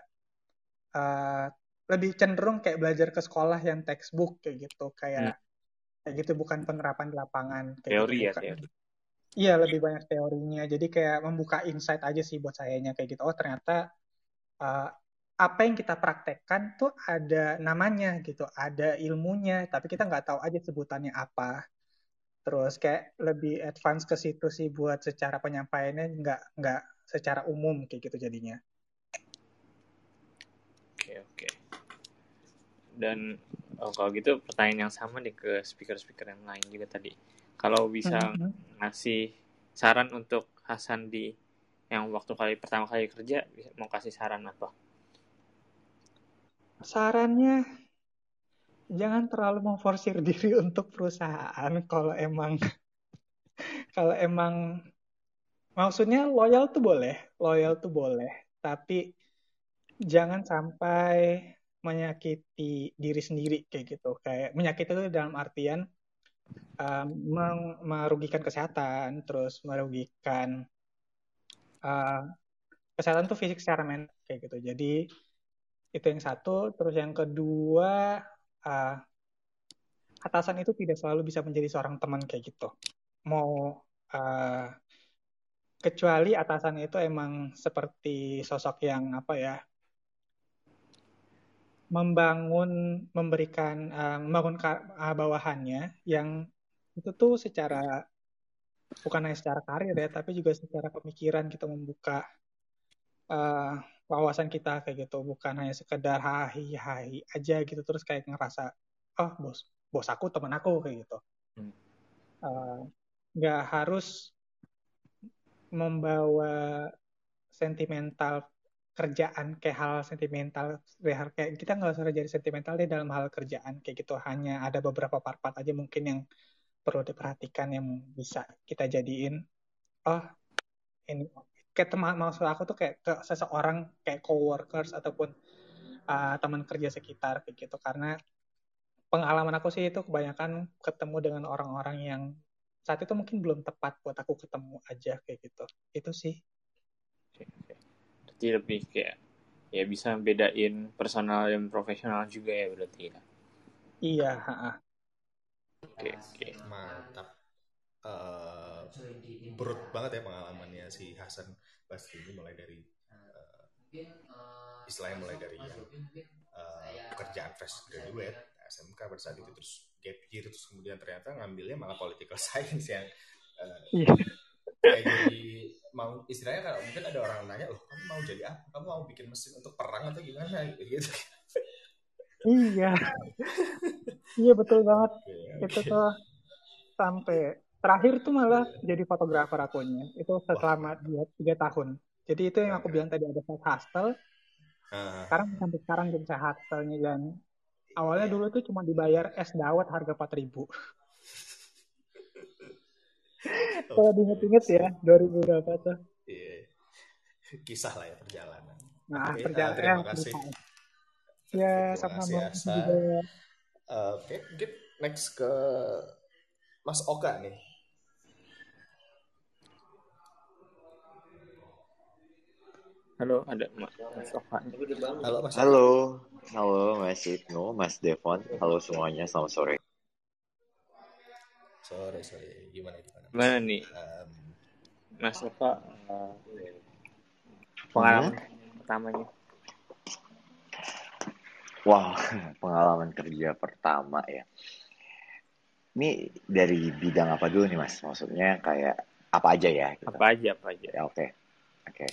uh, lebih cenderung kayak belajar ke sekolah yang textbook kayak gitu. Kayak hmm. kayak gitu bukan penerapan di lapangan kayak teori gitu, ya bukan. teori. Iya lebih banyak teorinya. Jadi kayak membuka insight aja sih buat sayanya kayak gitu. Oh ternyata uh, apa yang kita praktekkan tuh ada namanya gitu ada ilmunya tapi kita nggak tahu aja sebutannya apa terus kayak lebih advance ke situ sih buat secara penyampaiannya nggak nggak secara umum kayak gitu jadinya. Oke oke. Dan oh, kalau gitu pertanyaan yang sama nih ke speaker-speaker yang lain juga tadi. Kalau bisa mm-hmm. ngasih saran untuk Hasan di yang waktu kali pertama kali kerja mau kasih saran apa? Sarannya jangan terlalu memforsir diri untuk perusahaan kalau emang kalau emang maksudnya loyal tuh boleh, loyal tuh boleh, tapi jangan sampai menyakiti diri sendiri kayak gitu. Kayak menyakiti itu dalam artian uh, merugikan kesehatan, terus merugikan uh, kesehatan tuh fisik secara mental kayak gitu. Jadi itu yang satu. Terus yang kedua, uh, atasan itu tidak selalu bisa menjadi seorang teman kayak gitu. Mau uh, kecuali atasan itu emang seperti sosok yang apa ya membangun memberikan uh, membangun uh, bawahannya yang itu tuh secara bukan hanya secara karir ya tapi juga secara pemikiran kita membuka uh, wawasan kita kayak gitu bukan hanya sekedar hai hai aja gitu terus kayak ngerasa oh bos bos aku teman aku kayak gitu. Nggak uh, harus membawa sentimental kerjaan kayak hal sentimental kayak kita nggak usah jadi sentimental deh dalam hal kerjaan kayak gitu. Hanya ada beberapa part-part aja mungkin yang perlu diperhatikan yang bisa kita jadiin oh ini kayak teman maksud aku tuh kayak ke seseorang kayak coworkers ataupun uh, teman kerja sekitar kayak gitu. Karena pengalaman aku sih itu kebanyakan ketemu dengan orang-orang yang saat itu mungkin belum tepat buat aku ketemu aja kayak gitu. Itu sih. Berarti lebih kayak ya bisa bedain personal dan profesional juga ya berarti ya? Iya oke okay, oke. okay. mantap. Uh, berut banget ya pengalamannya si Hasan pasti ini mulai dari uh, istilahnya mulai dari yang uh, pekerjaan fresh graduate SMK pada saat itu terus gap year terus kemudian ternyata ngambilnya malah political science yang uh, kayak jadi mau istilahnya kalau mungkin ada orang nanya loh kamu mau jadi apa? Kamu mau bikin mesin untuk perang atau gimana? Gitu. Iya. Iya betul banget. Okay, itu tuh sampai terakhir tuh malah jadi fotografer akunya itu selama dua tiga tahun. Jadi itu yang aku bilang tadi ada side hustle. Uh. sekarang sampai sekarang jadi side hustle-nya. Dan awalnya dulu tuh cuma dibayar es dawet harga empat ribu. Kalau diinget-inget ya 2000 berapa tuh. Iya. kisah lah ya perjalanan. Nah okay, perjalanan uh, terima kasih ya sama-sama juga. Oke okay, mungkin next ke Mas Oka nih Halo, ada Mas Oka. Halo, Mas. Halo, halo Mas Ibnu, Mas Devon. Halo semuanya, selamat sore. Sore, sore. Gimana, gimana? Gimana nih? Um, Mas Oka, uh, pengalaman hmm? pertamanya. Wah, wow, pengalaman kerja pertama ya. Ini dari bidang apa dulu nih Mas? Maksudnya kayak apa aja ya? Gitu. Apa aja, apa aja. Ya, oke. Okay. Oke. Okay.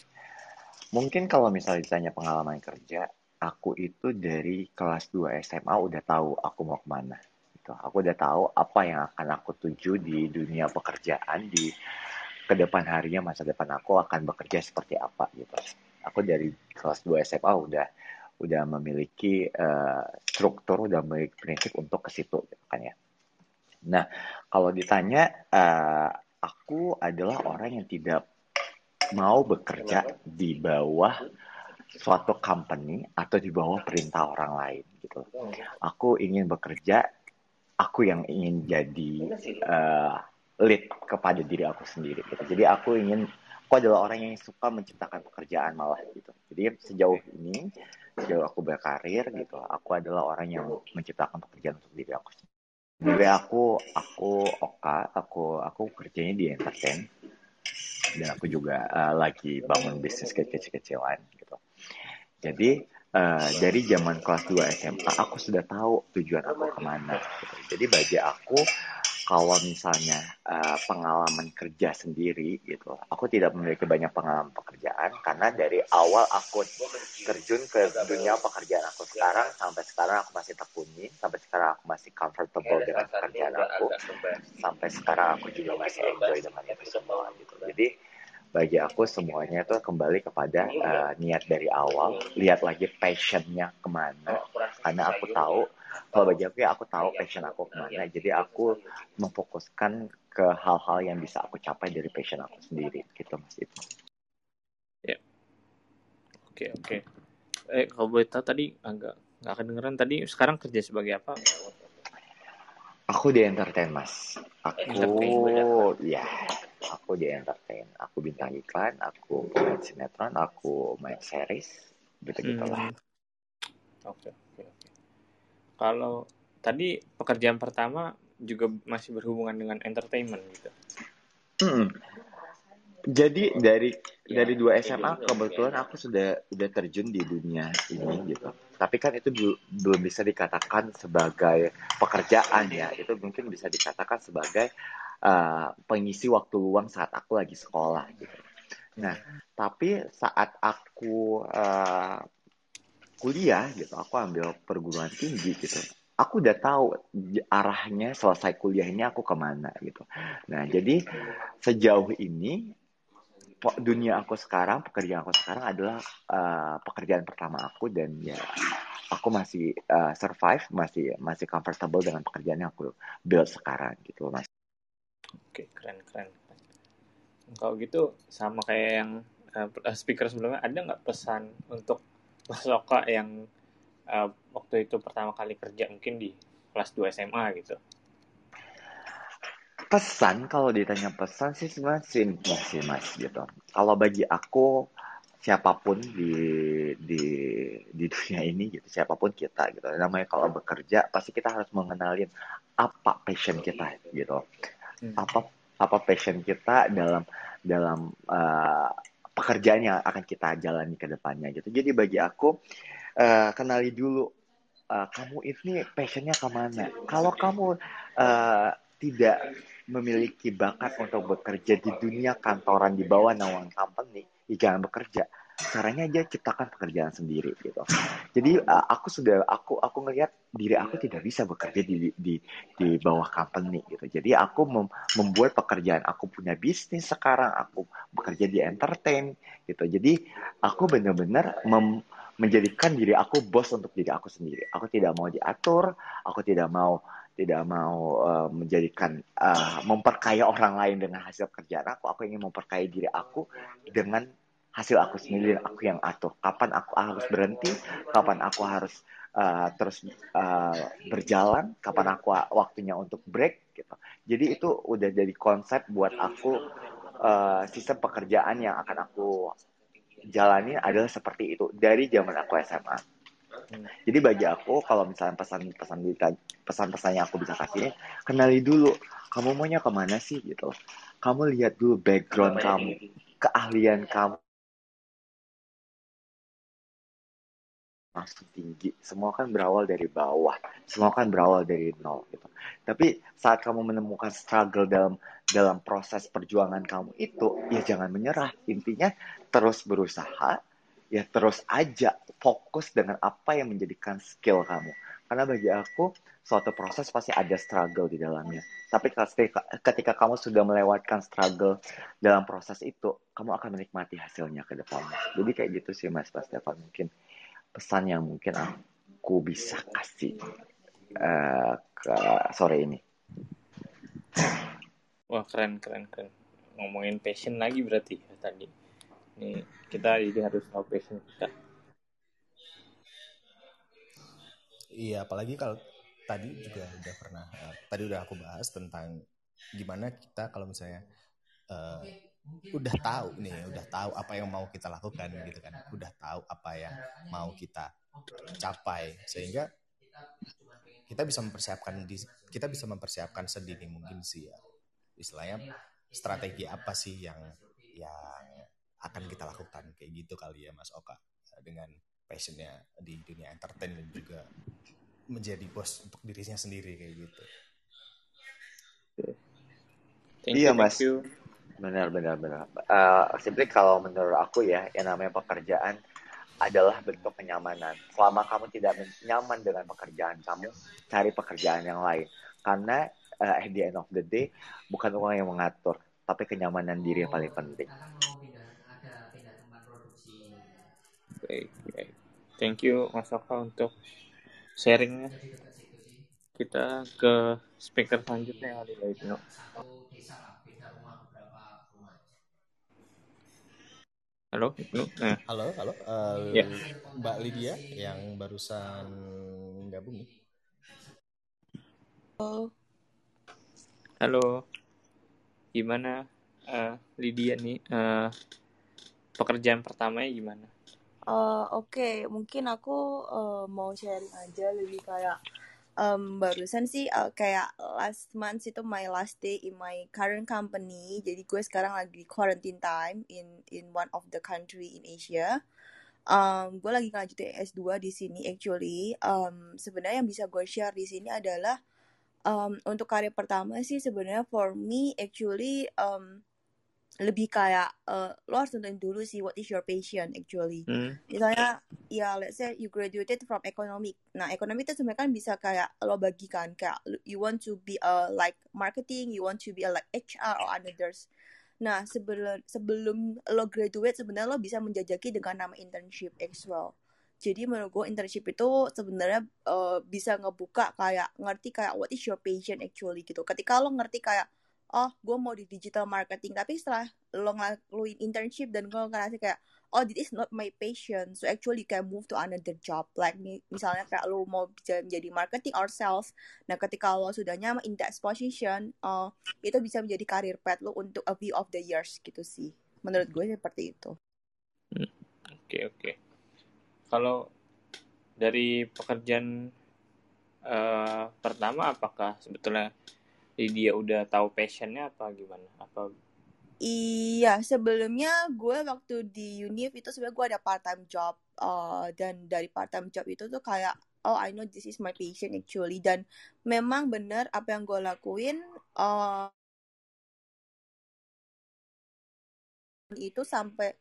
Mungkin kalau misalnya ditanya pengalaman kerja, aku itu dari kelas 2 SMA udah tahu aku mau ke mana. Gitu. Aku udah tahu apa yang akan aku tuju di dunia pekerjaan di ke depan harinya masa depan aku akan bekerja seperti apa gitu. Aku dari kelas 2 SMA udah udah memiliki uh, struktur, udah memiliki prinsip untuk ke situ gitu kan ya. Nah, kalau ditanya uh, aku adalah orang yang tidak mau bekerja di bawah suatu company atau di bawah perintah orang lain gitu. Aku ingin bekerja, aku yang ingin jadi uh, lead kepada diri aku sendiri gitu. Jadi aku ingin aku adalah orang yang suka menciptakan pekerjaan malah gitu. Jadi sejauh ini sejauh aku berkarir gitu, aku adalah orang yang menciptakan pekerjaan untuk diri aku sendiri. Jadi aku aku Oka, aku aku kerjanya di entertain dan aku juga uh, lagi bangun bisnis kecil-kecilan gitu. Jadi uh, dari zaman kelas 2 SMA aku sudah tahu tujuan aku ke mana. Gitu. Jadi bagi aku kalau misalnya uh, pengalaman kerja sendiri gitu, aku tidak memiliki banyak pengalaman pekerjaan karena dari awal aku terjun ke dunia pekerjaan aku sekarang sampai sekarang aku masih tekuni, sampai sekarang aku masih comfortable dengan pekerjaan aku, sampai sekarang aku juga masih enjoy dengan itu semua gitu. Jadi bagi aku semuanya itu kembali kepada uh, niat dari awal lihat lagi passionnya ke mana karena aku tahu kalau bagi aku ya aku tahu passion aku ke mana jadi aku memfokuskan ke hal-hal yang bisa aku capai dari passion aku sendiri gitu mas itu ya oke oke eh kalau boleh tahu tadi agak nggak kedengeran tadi sekarang kerja sebagai apa Aku di entertain mas. Aku Entertain, ya, aku di entertain. Aku bintang iklan, aku pemain sinetron, aku main series, gitu gitulah. Hmm. Oke oke oke. Kalau tadi pekerjaan pertama juga masih berhubungan dengan entertainment gitu. Hmm. Jadi dari Ya, dari dua SMA dua kebetulan aku sudah udah terjun di dunia ini gitu. Tapi kan itu bel- belum bisa dikatakan sebagai pekerjaan ya. Itu mungkin bisa dikatakan sebagai uh, pengisi waktu luang saat aku lagi sekolah gitu. Nah, tapi saat aku uh, kuliah gitu, aku ambil perguruan tinggi gitu. Aku udah tahu arahnya selesai kuliah ini aku ke mana gitu. Nah, jadi sejauh ini dunia aku sekarang, pekerjaan aku sekarang adalah uh, pekerjaan pertama aku dan ya aku masih uh, survive, masih masih comfortable dengan pekerjaan yang aku build sekarang gitu, Mas. Oke, keren keren. Kalau gitu sama kayak yang uh, speaker sebelumnya, ada nggak pesan untuk Mas Oka yang uh, waktu itu pertama kali kerja mungkin di kelas 2 SMA gitu? Pesan kalau ditanya pesan sih sebenarnya simple sih mas gitu. Kalau bagi aku siapa pun di di di dunia ini gitu, siapa pun kita gitu. Namanya kalau bekerja pasti kita harus mengenalin apa passion kita gitu. Hmm. Apa apa passion kita dalam dalam uh, pekerjaan yang akan kita jalani ke depannya gitu. Jadi bagi aku uh, kenali dulu uh, kamu ini passionnya ke mana. Kalau kamu uh, tidak memiliki bakat untuk bekerja di dunia kantoran di bawah naungan company, ya jangan bekerja. Caranya aja ciptakan pekerjaan sendiri gitu. Jadi uh, aku sudah aku aku ngelihat diri aku tidak bisa bekerja di di di bawah company gitu. Jadi aku mem, membuat pekerjaan. Aku punya bisnis sekarang. Aku bekerja di entertain gitu. Jadi aku benar-benar menjadikan diri aku bos untuk diri aku sendiri. Aku tidak mau diatur. Aku tidak mau tidak mau uh, menjadikan uh, memperkaya orang lain dengan hasil kerjaan aku. Aku ingin memperkaya diri aku dengan hasil aku sendiri aku yang atur. Kapan aku harus berhenti, kapan aku harus uh, terus uh, berjalan, kapan aku waktunya untuk break gitu. Jadi itu udah jadi konsep buat aku uh, sistem pekerjaan yang akan aku jalani adalah seperti itu dari zaman aku SMA. Jadi bagi aku kalau misalnya pesan-pesan pesan-pesan yang aku bisa kasih kenali dulu kamu maunya ke mana sih gitu. Kamu lihat dulu background kamu, keahlian kamu. Langsung tinggi. Semua kan berawal dari bawah. Semua kan berawal dari nol gitu. Tapi saat kamu menemukan struggle dalam dalam proses perjuangan kamu itu, ya jangan menyerah. Intinya terus berusaha, ya terus aja fokus dengan apa yang menjadikan skill kamu. Karena bagi aku suatu proses pasti ada struggle di dalamnya. Tapi ketika, ketika kamu sudah melewatkan struggle dalam proses itu, kamu akan menikmati hasilnya ke depannya. Jadi kayak gitu sih Mas Mas Stefan mungkin pesan yang mungkin aku bisa kasih uh, ke sore ini. Wah keren keren keren. Ngomongin passion lagi berarti ya tadi. Nih kita jadi harus tahu passion kita. Iya, apalagi kalau tadi juga udah pernah, uh, tadi udah aku bahas tentang gimana kita kalau misalnya uh, udah tahu nih, udah tahu apa yang mau kita lakukan gitu kan, udah tahu apa yang mau kita capai. sehingga kita bisa mempersiapkan di, kita bisa mempersiapkan sedini mungkin sih ya. istilahnya strategi apa sih yang yang akan kita lakukan kayak gitu kali ya Mas Oka dengan passionnya di dunia entertain dan juga menjadi bos untuk dirinya sendiri kayak gitu. Thank iya you, mas, benar benar benar. Uh, simply kalau menurut aku ya, yang namanya pekerjaan adalah bentuk kenyamanan. Selama kamu tidak nyaman dengan pekerjaan kamu, cari pekerjaan yang lain. Karena uh, at the end of the day, bukan uang yang mengatur, tapi kenyamanan diri yang paling penting. Thank you Mas Oka untuk sharingnya. Kita ke speaker selanjutnya yang ada di Ibnu. Halo, Ibnu. Nah. Halo, halo. Uh, ya. Mbak Lydia yang barusan gabung nih. Oh, Halo, gimana uh, Lydia nih? Uh, pekerjaan pertamanya gimana? Uh, Oke, okay. mungkin aku uh, mau sharing aja lebih kayak um, barusan sih uh, kayak last month itu my last day in my current company. Jadi gue sekarang lagi quarantine time in in one of the country in Asia. Um, gue lagi ngajutin S2 di sini actually. Um, sebenarnya yang bisa gue share di sini adalah um, untuk karya pertama sih sebenarnya for me actually um, lebih kayak uh, lo harus tentuin dulu sih what is your passion actually. Hmm. Misalnya ya let's say you graduated from economic. Nah, ekonomi itu sebenarnya kan bisa kayak lo bagikan kayak you want to be a like marketing, you want to be a like HR or others. Nah, sebelum sebelum lo graduate sebenarnya lo bisa menjajaki dengan nama internship as well. Jadi menurut gue internship itu sebenarnya uh, bisa ngebuka kayak ngerti kayak what is your passion actually gitu. Ketika lo ngerti kayak oh gue mau di digital marketing. Tapi setelah lo ngelakuin internship dan gue ngerasa kayak oh this is not my passion. So actually you can move to another job. Like misalnya kayak lo mau menjadi marketing or sales nah ketika lo sudah nyaman in that position uh, itu bisa menjadi career path lo untuk a few of the years gitu sih. Menurut gue seperti itu. Oke hmm. oke okay, okay. kalau dari pekerjaan uh, pertama apakah sebetulnya jadi dia udah tahu passionnya apa gimana? Apa Iya, sebelumnya gue waktu di Unif itu sebenarnya gue ada part time job uh, dan dari part time job itu tuh kayak oh I know this is my passion actually dan memang bener apa yang gue lakuin uh, itu sampai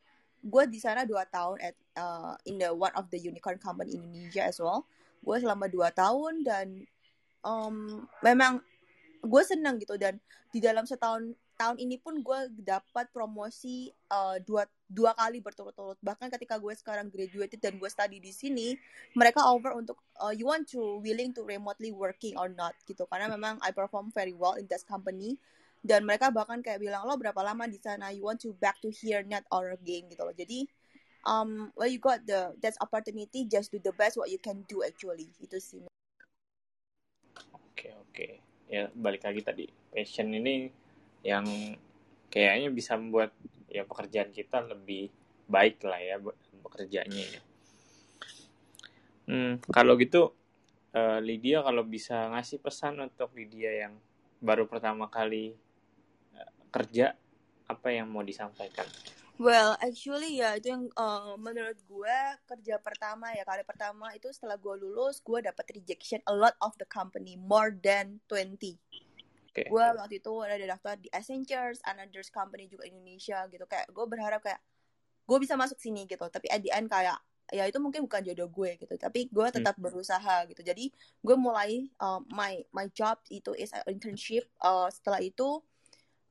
gue di sana dua tahun at uh, in the one of the unicorn company Indonesia as well. Gue selama dua tahun dan um, memang gue seneng gitu. Dan di dalam setahun tahun ini pun gue dapat promosi uh, dua dua kali berturut-turut. Bahkan ketika gue sekarang graduated dan gue study di sini mereka over untuk uh, you want to willing to remotely working or not gitu. Karena memang I perform very well in this company. Dan mereka bahkan kayak bilang lo berapa lama di sana? You want to back to here not or again gitu loh. Jadi um well you got the that's opportunity. Just do the best what you can do actually. Itu sih oke okay, oke okay ya balik lagi tadi passion ini yang kayaknya bisa membuat ya pekerjaan kita lebih baik lah ya bekerjanya ya. Hmm, kalau gitu uh, Lydia kalau bisa ngasih pesan untuk Lydia yang baru pertama kali uh, kerja apa yang mau disampaikan? Well, actually ya itu yang uh, menurut gue kerja pertama ya kali pertama itu setelah gue lulus gue dapat rejection a lot of the company more than 20. Okay. Gue waktu itu ada daftar di Accenture, another company juga Indonesia gitu kayak gue berharap kayak gue bisa masuk sini gitu tapi at the end kayak ya itu mungkin bukan jodoh gue gitu tapi gue hmm. tetap hmm. berusaha gitu jadi gue mulai uh, my my job itu is internship uh, setelah itu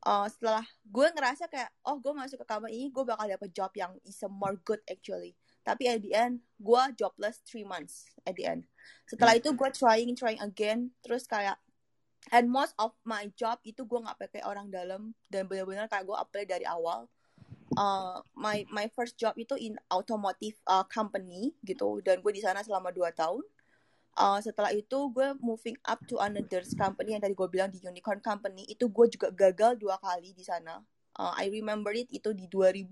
uh, setelah gue ngerasa kayak oh gue masuk ke kamar ini gue bakal dapet job yang is a more good actually. Tapi at the end gue jobless three months at the end. Setelah itu gue trying trying again. Terus kayak and most of my job itu gue nggak pakai orang dalam. Dan benar-benar kayak gue apply dari awal. Uh, my my first job itu in automotive uh, company gitu. Dan gue di sana selama dua tahun uh, setelah itu gue moving up to another company yang tadi gue bilang di unicorn company. Itu gue juga gagal dua kali di sana. Uh, I remember it itu di 2000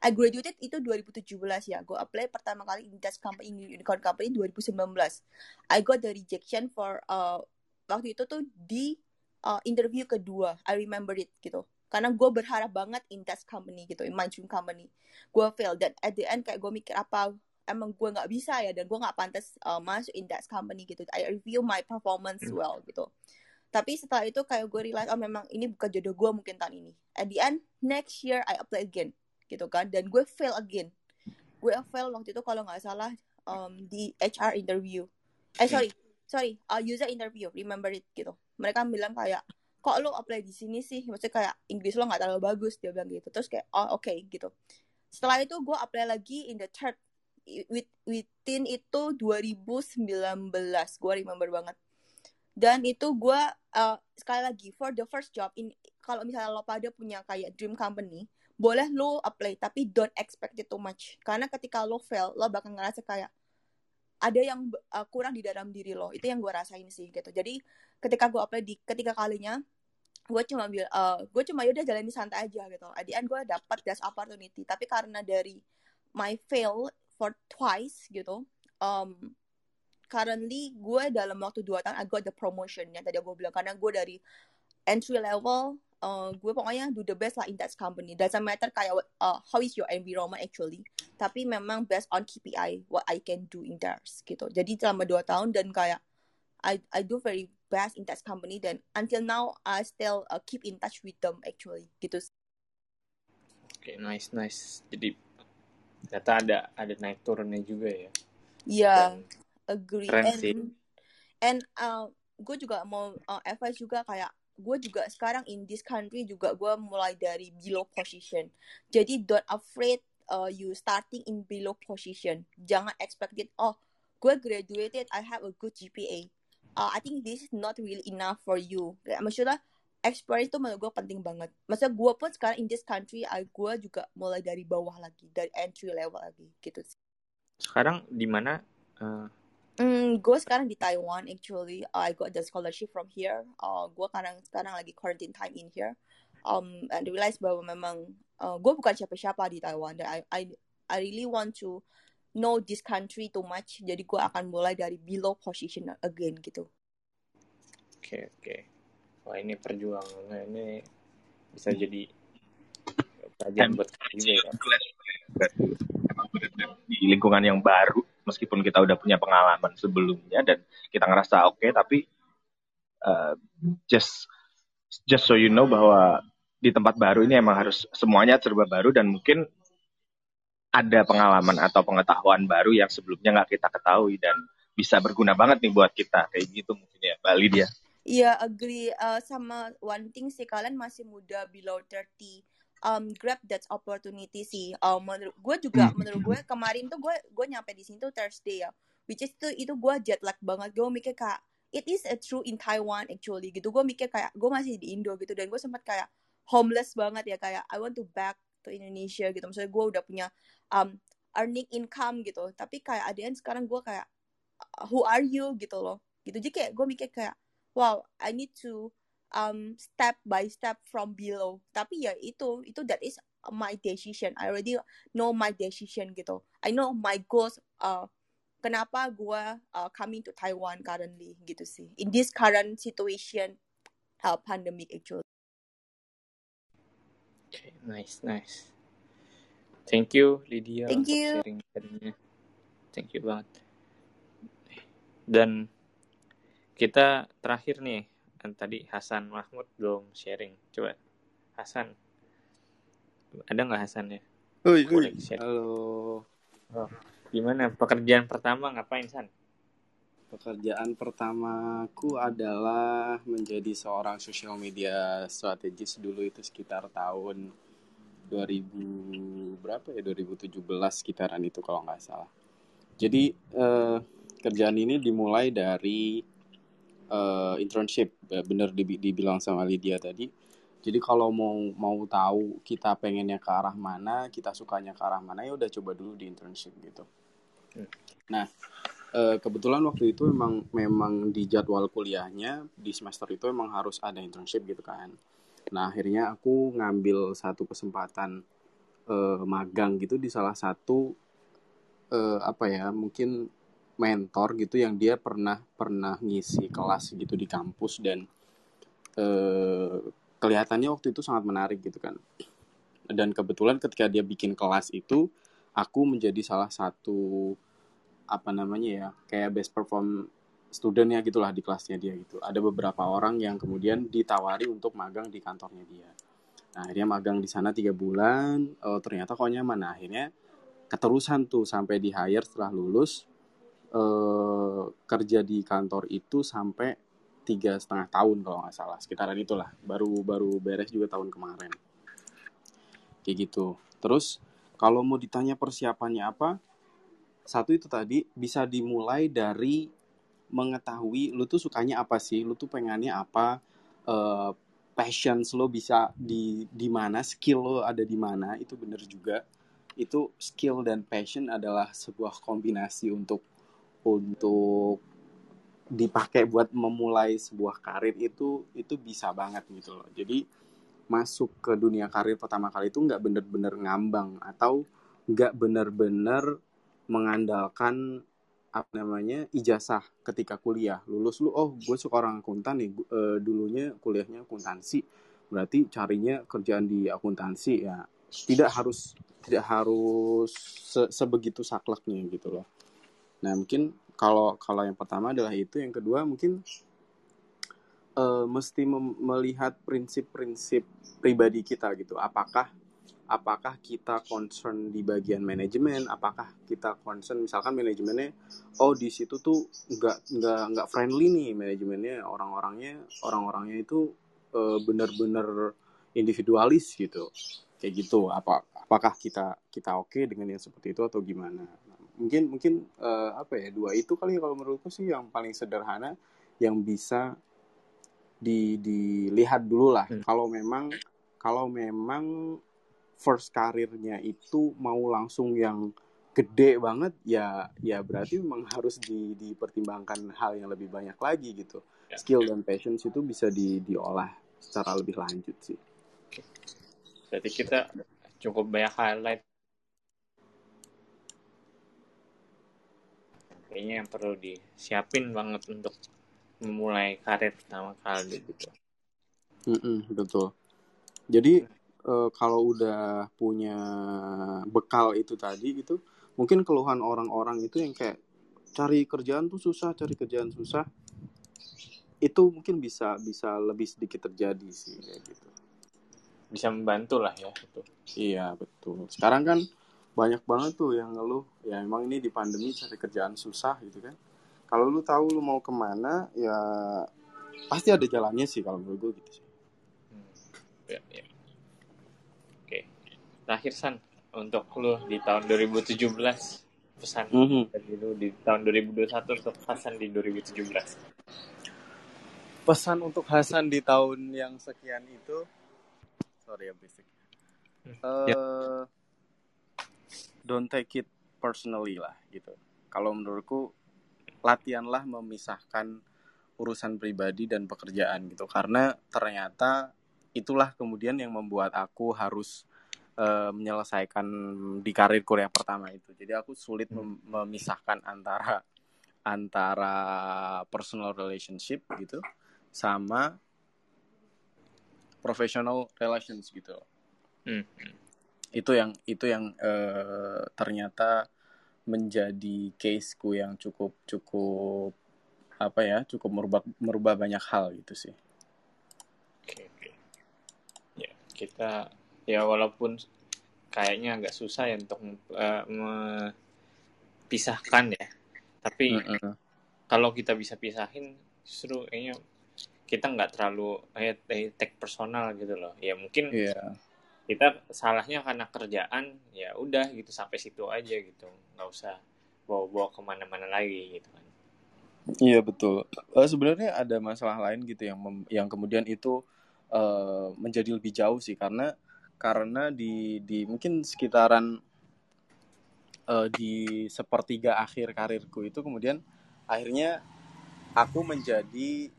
I graduated itu 2017 ya. Gue apply pertama kali in that company in unicorn company 2019 I got the rejection for uh, waktu itu tuh di uh, interview kedua. I remember it gitu. Karena gue berharap banget in that company gitu in my dream company. Gue fail dan at the end kayak gue mikir apa emang gue nggak bisa ya dan gue nggak pantas uh, masuk in that company gitu. I review my performance hmm. well gitu. Tapi setelah itu kayak gue realize oh memang ini bukan jodoh gue mungkin tahun ini. At the end next year I apply again gitu kan. Dan gue fail again. Gue fail waktu itu kalau nggak salah um, di HR interview. Eh sorry. Sorry uh, user interview. Remember it gitu. Mereka bilang kayak kok lo apply di sini sih? Maksudnya kayak Inggris lo nggak terlalu bagus dia bilang gitu. Terus kayak oh oke okay, gitu. Setelah itu gue apply lagi in the third within itu 2019 gue remember banget. Dan itu gue uh, sekali lagi for the first job in kalau misalnya lo pada punya kayak dream company boleh lo apply tapi don't expect it too much. Karena ketika lo fail lo bakal ngerasa kayak ada yang uh, kurang di dalam diri lo. Itu yang gue rasain sih gitu. Jadi ketika gue apply di ketiga kalinya gue cuma bil uh, gue cuma yaudah jalani santai aja gitu. Adian gue dapat das opportunity. Tapi karena dari my fail for twice gitu. Um, currently gue dalam waktu dua tahun I got the promotion yang tadi gue bilang. Karena gue dari entry level uh, gue pokoknya do the best lah in that company. Doesn't matter kayak uh, how is your environment actually. Tapi memang based on KPI what I can do in there gitu. Jadi selama dua tahun dan kayak I I do very best in that company then until now I still uh, keep in touch with them actually gitu. Oke, okay, nice nice. Jadi ternyata ada ada naik turunnya juga ya. Iya, yeah, agree. Keren and sih. and uh, gue juga mau uh, advice juga kayak gue juga sekarang in this country juga gue mulai dari below position. Jadi don't afraid uh, you starting in below position. Jangan expected oh gue graduated I have a good GPA uh, I think this is not really enough for you. Maksudnya experience itu menurut gue penting banget. Maksudnya gue pun sekarang in this country, gue juga mulai dari bawah lagi, dari entry level lagi, gitu. Sekarang di mana? Uh... Mm, gue sekarang di Taiwan actually. Uh, I got the scholarship from here. Uh, gue sekarang sekarang lagi quarantine time in here. Um, and realize bahwa memang uh, gue bukan siapa-siapa di Taiwan. Dan I, I I really want to know this country too much jadi gue akan mulai dari below position again gitu oke okay, oke okay. Wah ini perjuangannya ini bisa jadi pelajaran buat juga ya di lingkungan yang baru meskipun kita udah punya pengalaman sebelumnya dan kita ngerasa oke okay, tapi uh, just just so you know bahwa di tempat baru ini emang harus semuanya serba baru dan mungkin ada pengalaman atau pengetahuan baru yang sebelumnya nggak kita ketahui dan bisa berguna banget nih buat kita kayak gitu mungkin ya Bali dia. Iya, agree uh, sama one thing sih kalian masih muda below 30 um, grab that opportunity sih. Um, menurut gue juga hmm. menurut gue kemarin tuh gue gue nyampe di sini tuh Thursday ya. Which is tuh itu gue jet lag banget. Gue mikir kayak it is a true in Taiwan actually gitu. Gue mikir kayak gue masih di Indo gitu dan gue sempat kayak homeless banget ya kayak I want to back to Indonesia gitu. Maksudnya gue udah punya um, earning income gitu tapi kayak adian sekarang gue kayak who are you gitu loh gitu jadi kayak gue mikir kayak wow I need to um step by step from below tapi ya itu itu that is my decision I already know my decision gitu I know my goals uh kenapa gue uh, coming to Taiwan currently gitu sih in this current situation uh, pandemic actually okay, nice nice Thank you Lydia Thank you. sharing. Thank you banget. Dan kita terakhir nih, kan tadi Hasan Mahmud belum sharing. Coba Hasan, ada nggak Hasan ya? Ui, ui. Halo. Oh, gimana pekerjaan pertama ngapain San? Pekerjaan pertamaku adalah menjadi seorang social media strategis dulu itu sekitar tahun 2000 berapa ya 2017 sekitaran itu kalau nggak salah. Jadi eh, kerjaan ini dimulai dari eh, internship, bener dibilang sama Lydia tadi. Jadi kalau mau mau tahu kita pengennya ke arah mana, kita sukanya ke arah mana ya udah coba dulu di internship gitu. Nah, eh, kebetulan waktu itu memang memang di jadwal kuliahnya di semester itu memang harus ada internship gitu kan. Nah, akhirnya aku ngambil satu kesempatan uh, magang gitu di salah satu uh, apa ya, mungkin mentor gitu yang dia pernah pernah ngisi kelas gitu di kampus dan uh, kelihatannya waktu itu sangat menarik gitu kan. Dan kebetulan ketika dia bikin kelas itu, aku menjadi salah satu apa namanya ya, kayak best perform student ya gitulah di kelasnya dia gitu. Ada beberapa orang yang kemudian ditawari untuk magang di kantornya dia. Nah, akhirnya magang di sana tiga bulan. Oh, ternyata kok nyaman. Nah, akhirnya keterusan tuh sampai di hire setelah lulus eh, kerja di kantor itu sampai tiga setengah tahun kalau nggak salah. Sekitaran itulah. Baru baru beres juga tahun kemarin. Kayak gitu. Terus kalau mau ditanya persiapannya apa satu itu tadi bisa dimulai dari mengetahui lu tuh sukanya apa sih, lu tuh pengennya apa, uh, passion lo bisa di di mana, skill lo ada di mana, itu bener juga. Itu skill dan passion adalah sebuah kombinasi untuk untuk dipakai buat memulai sebuah karir itu itu bisa banget gitu loh. Jadi masuk ke dunia karir pertama kali itu nggak bener-bener ngambang atau nggak bener-bener mengandalkan apa namanya ijazah ketika kuliah. Lulus lu oh gue suka orang akuntan nih e, dulunya kuliahnya akuntansi. Berarti carinya kerjaan di akuntansi ya. Tidak harus tidak harus se sebegitu sakleknya gitu loh nah mungkin kalau kalau yang pertama adalah itu yang kedua mungkin uh, mesti melihat prinsip-prinsip pribadi kita gitu apakah apakah kita concern di bagian manajemen, apakah kita concern misalkan manajemennya, oh di situ tuh nggak nggak nggak friendly nih manajemennya, orang-orangnya orang-orangnya itu uh, benar-benar individualis gitu, kayak gitu. Apa apakah kita kita oke okay dengan yang seperti itu atau gimana? Mungkin mungkin uh, apa ya dua itu kali ya kalau menurutku sih yang paling sederhana yang bisa di dilihat dulu lah. Hmm. Kalau memang kalau memang first karirnya itu mau langsung yang gede banget ya ya berarti memang harus di, dipertimbangkan hal yang lebih banyak lagi gitu ya. skill dan passion itu bisa di, diolah secara lebih lanjut sih berarti kita cukup banyak highlight kayaknya yang perlu disiapin banget untuk memulai karir pertama kali gitu. Mm -mm, betul. Jadi uh, kalau udah punya bekal itu tadi gitu mungkin keluhan orang-orang itu yang kayak cari kerjaan tuh susah cari kerjaan susah itu mungkin bisa bisa lebih sedikit terjadi sih kayak gitu. Bisa membantu lah ya itu iya betul. Sekarang kan banyak banget tuh yang ngeluh. Ya emang ini di pandemi cari kerjaan susah gitu kan. Kalau lu tahu lu mau ke mana ya pasti ada jalannya sih kalau menurut gue gitu sih. Hmm. ya, ya. Terakhir San untuk lu di tahun 2017 pesan mm -hmm. dari lu di tahun 2021 untuk Hasan di 2017 pesan untuk Hasan di tahun yang sekian itu. Sorry ya basic uh, yeah. Don't take it personally lah gitu kalau menurutku latihanlah memisahkan urusan pribadi dan pekerjaan gitu karena ternyata itulah kemudian yang membuat aku harus uh, menyelesaikan di karir kuliah pertama itu. Jadi aku sulit mem memisahkan antara antara personal relationship gitu sama professional relations gitu. Hmm. Itu yang itu yang uh, ternyata menjadi caseku yang cukup cukup apa ya cukup merubah merubah banyak hal gitu sih. Oke, oke. Ya kita ya walaupun kayaknya agak susah ya untuk uh, memisahkan ya tapi mm -hmm. kalau kita bisa pisahin justru kayaknya kita nggak terlalu eh, take personal gitu loh ya mungkin yeah. Kita salahnya karena kerjaan ya udah gitu sampai situ aja gitu. Nggak usah bawa-bawa ke mana-mana lagi gitu kan. Iya betul. Uh, sebenarnya ada masalah lain gitu yang yang kemudian itu uh, menjadi lebih jauh sih. Karena karena di di mungkin sekitaran uh, di sepertiga akhir karirku itu kemudian akhirnya aku menjadi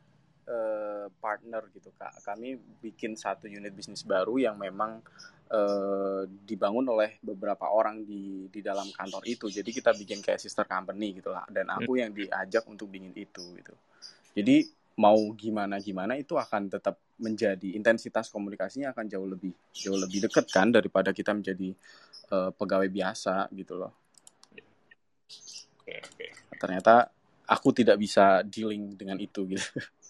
uh, partner gitu kak kami bikin satu unit bisnis baru yang memang uh, dibangun oleh beberapa orang di di dalam kantor itu jadi kita bikin kayak sister company gitu lah dan aku yang diajak untuk bikin itu gitu jadi mau gimana gimana itu akan tetap menjadi intensitas komunikasinya akan jauh lebih jauh lebih dekat kan daripada kita menjadi uh, pegawai biasa gitu loh. Oke, oke. Ternyata aku tidak bisa dealing dengan itu gitu.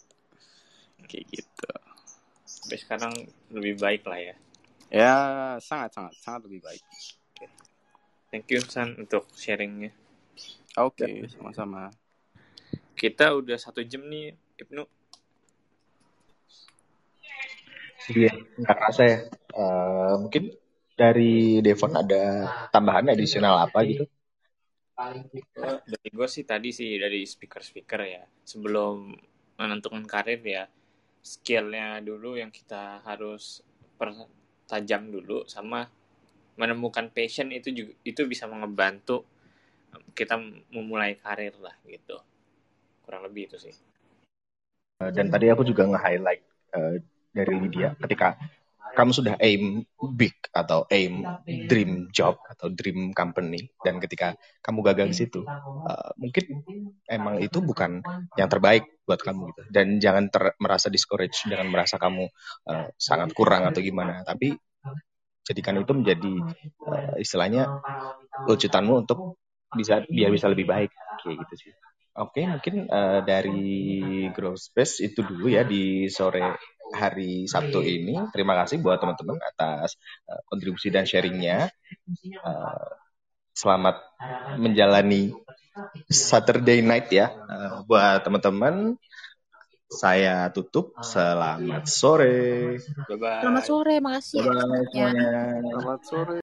Kayak gitu. Sampai sekarang lebih baik lah ya. Ya, sangat sangat sangat lebih baik. Thank you San untuk sharingnya. Oke, okay, sama-sama. Kita udah satu jam nih Ibnu? Iya, nggak kerasa ya. Uh, mungkin dari Devon ada tambahan adisional apa gitu? Dari gue sih tadi sih dari speaker-speaker ya. Sebelum menentukan karir ya, skillnya dulu yang kita harus pertajam dulu sama menemukan passion itu juga itu bisa membantu kita memulai karir lah gitu. Kurang lebih itu sih. Dan tadi aku juga nge-highlight uh, dari Lydia ketika kamu sudah aim big atau aim dream job atau dream company. Dan ketika kamu gagal di situ uh, mungkin emang itu bukan yang terbaik buat kamu gitu. Dan jangan ter merasa discourage jangan merasa kamu uh, sangat kurang atau gimana. Tapi jadikan itu menjadi uh, istilahnya lucutanmu untuk bisa biar bisa lebih baik. Kayak gitu sih Oke, mungkin uh, dari Grow Space itu dulu ya di sore hari Sabtu ini. Terima kasih buat teman-teman atas uh, kontribusi dan sharingnya. Uh, selamat menjalani Saturday night ya uh, buat teman-teman. Saya tutup. Selamat sore. bye bye Selamat sore, makasih. Bye bye semuanya. Selamat sore.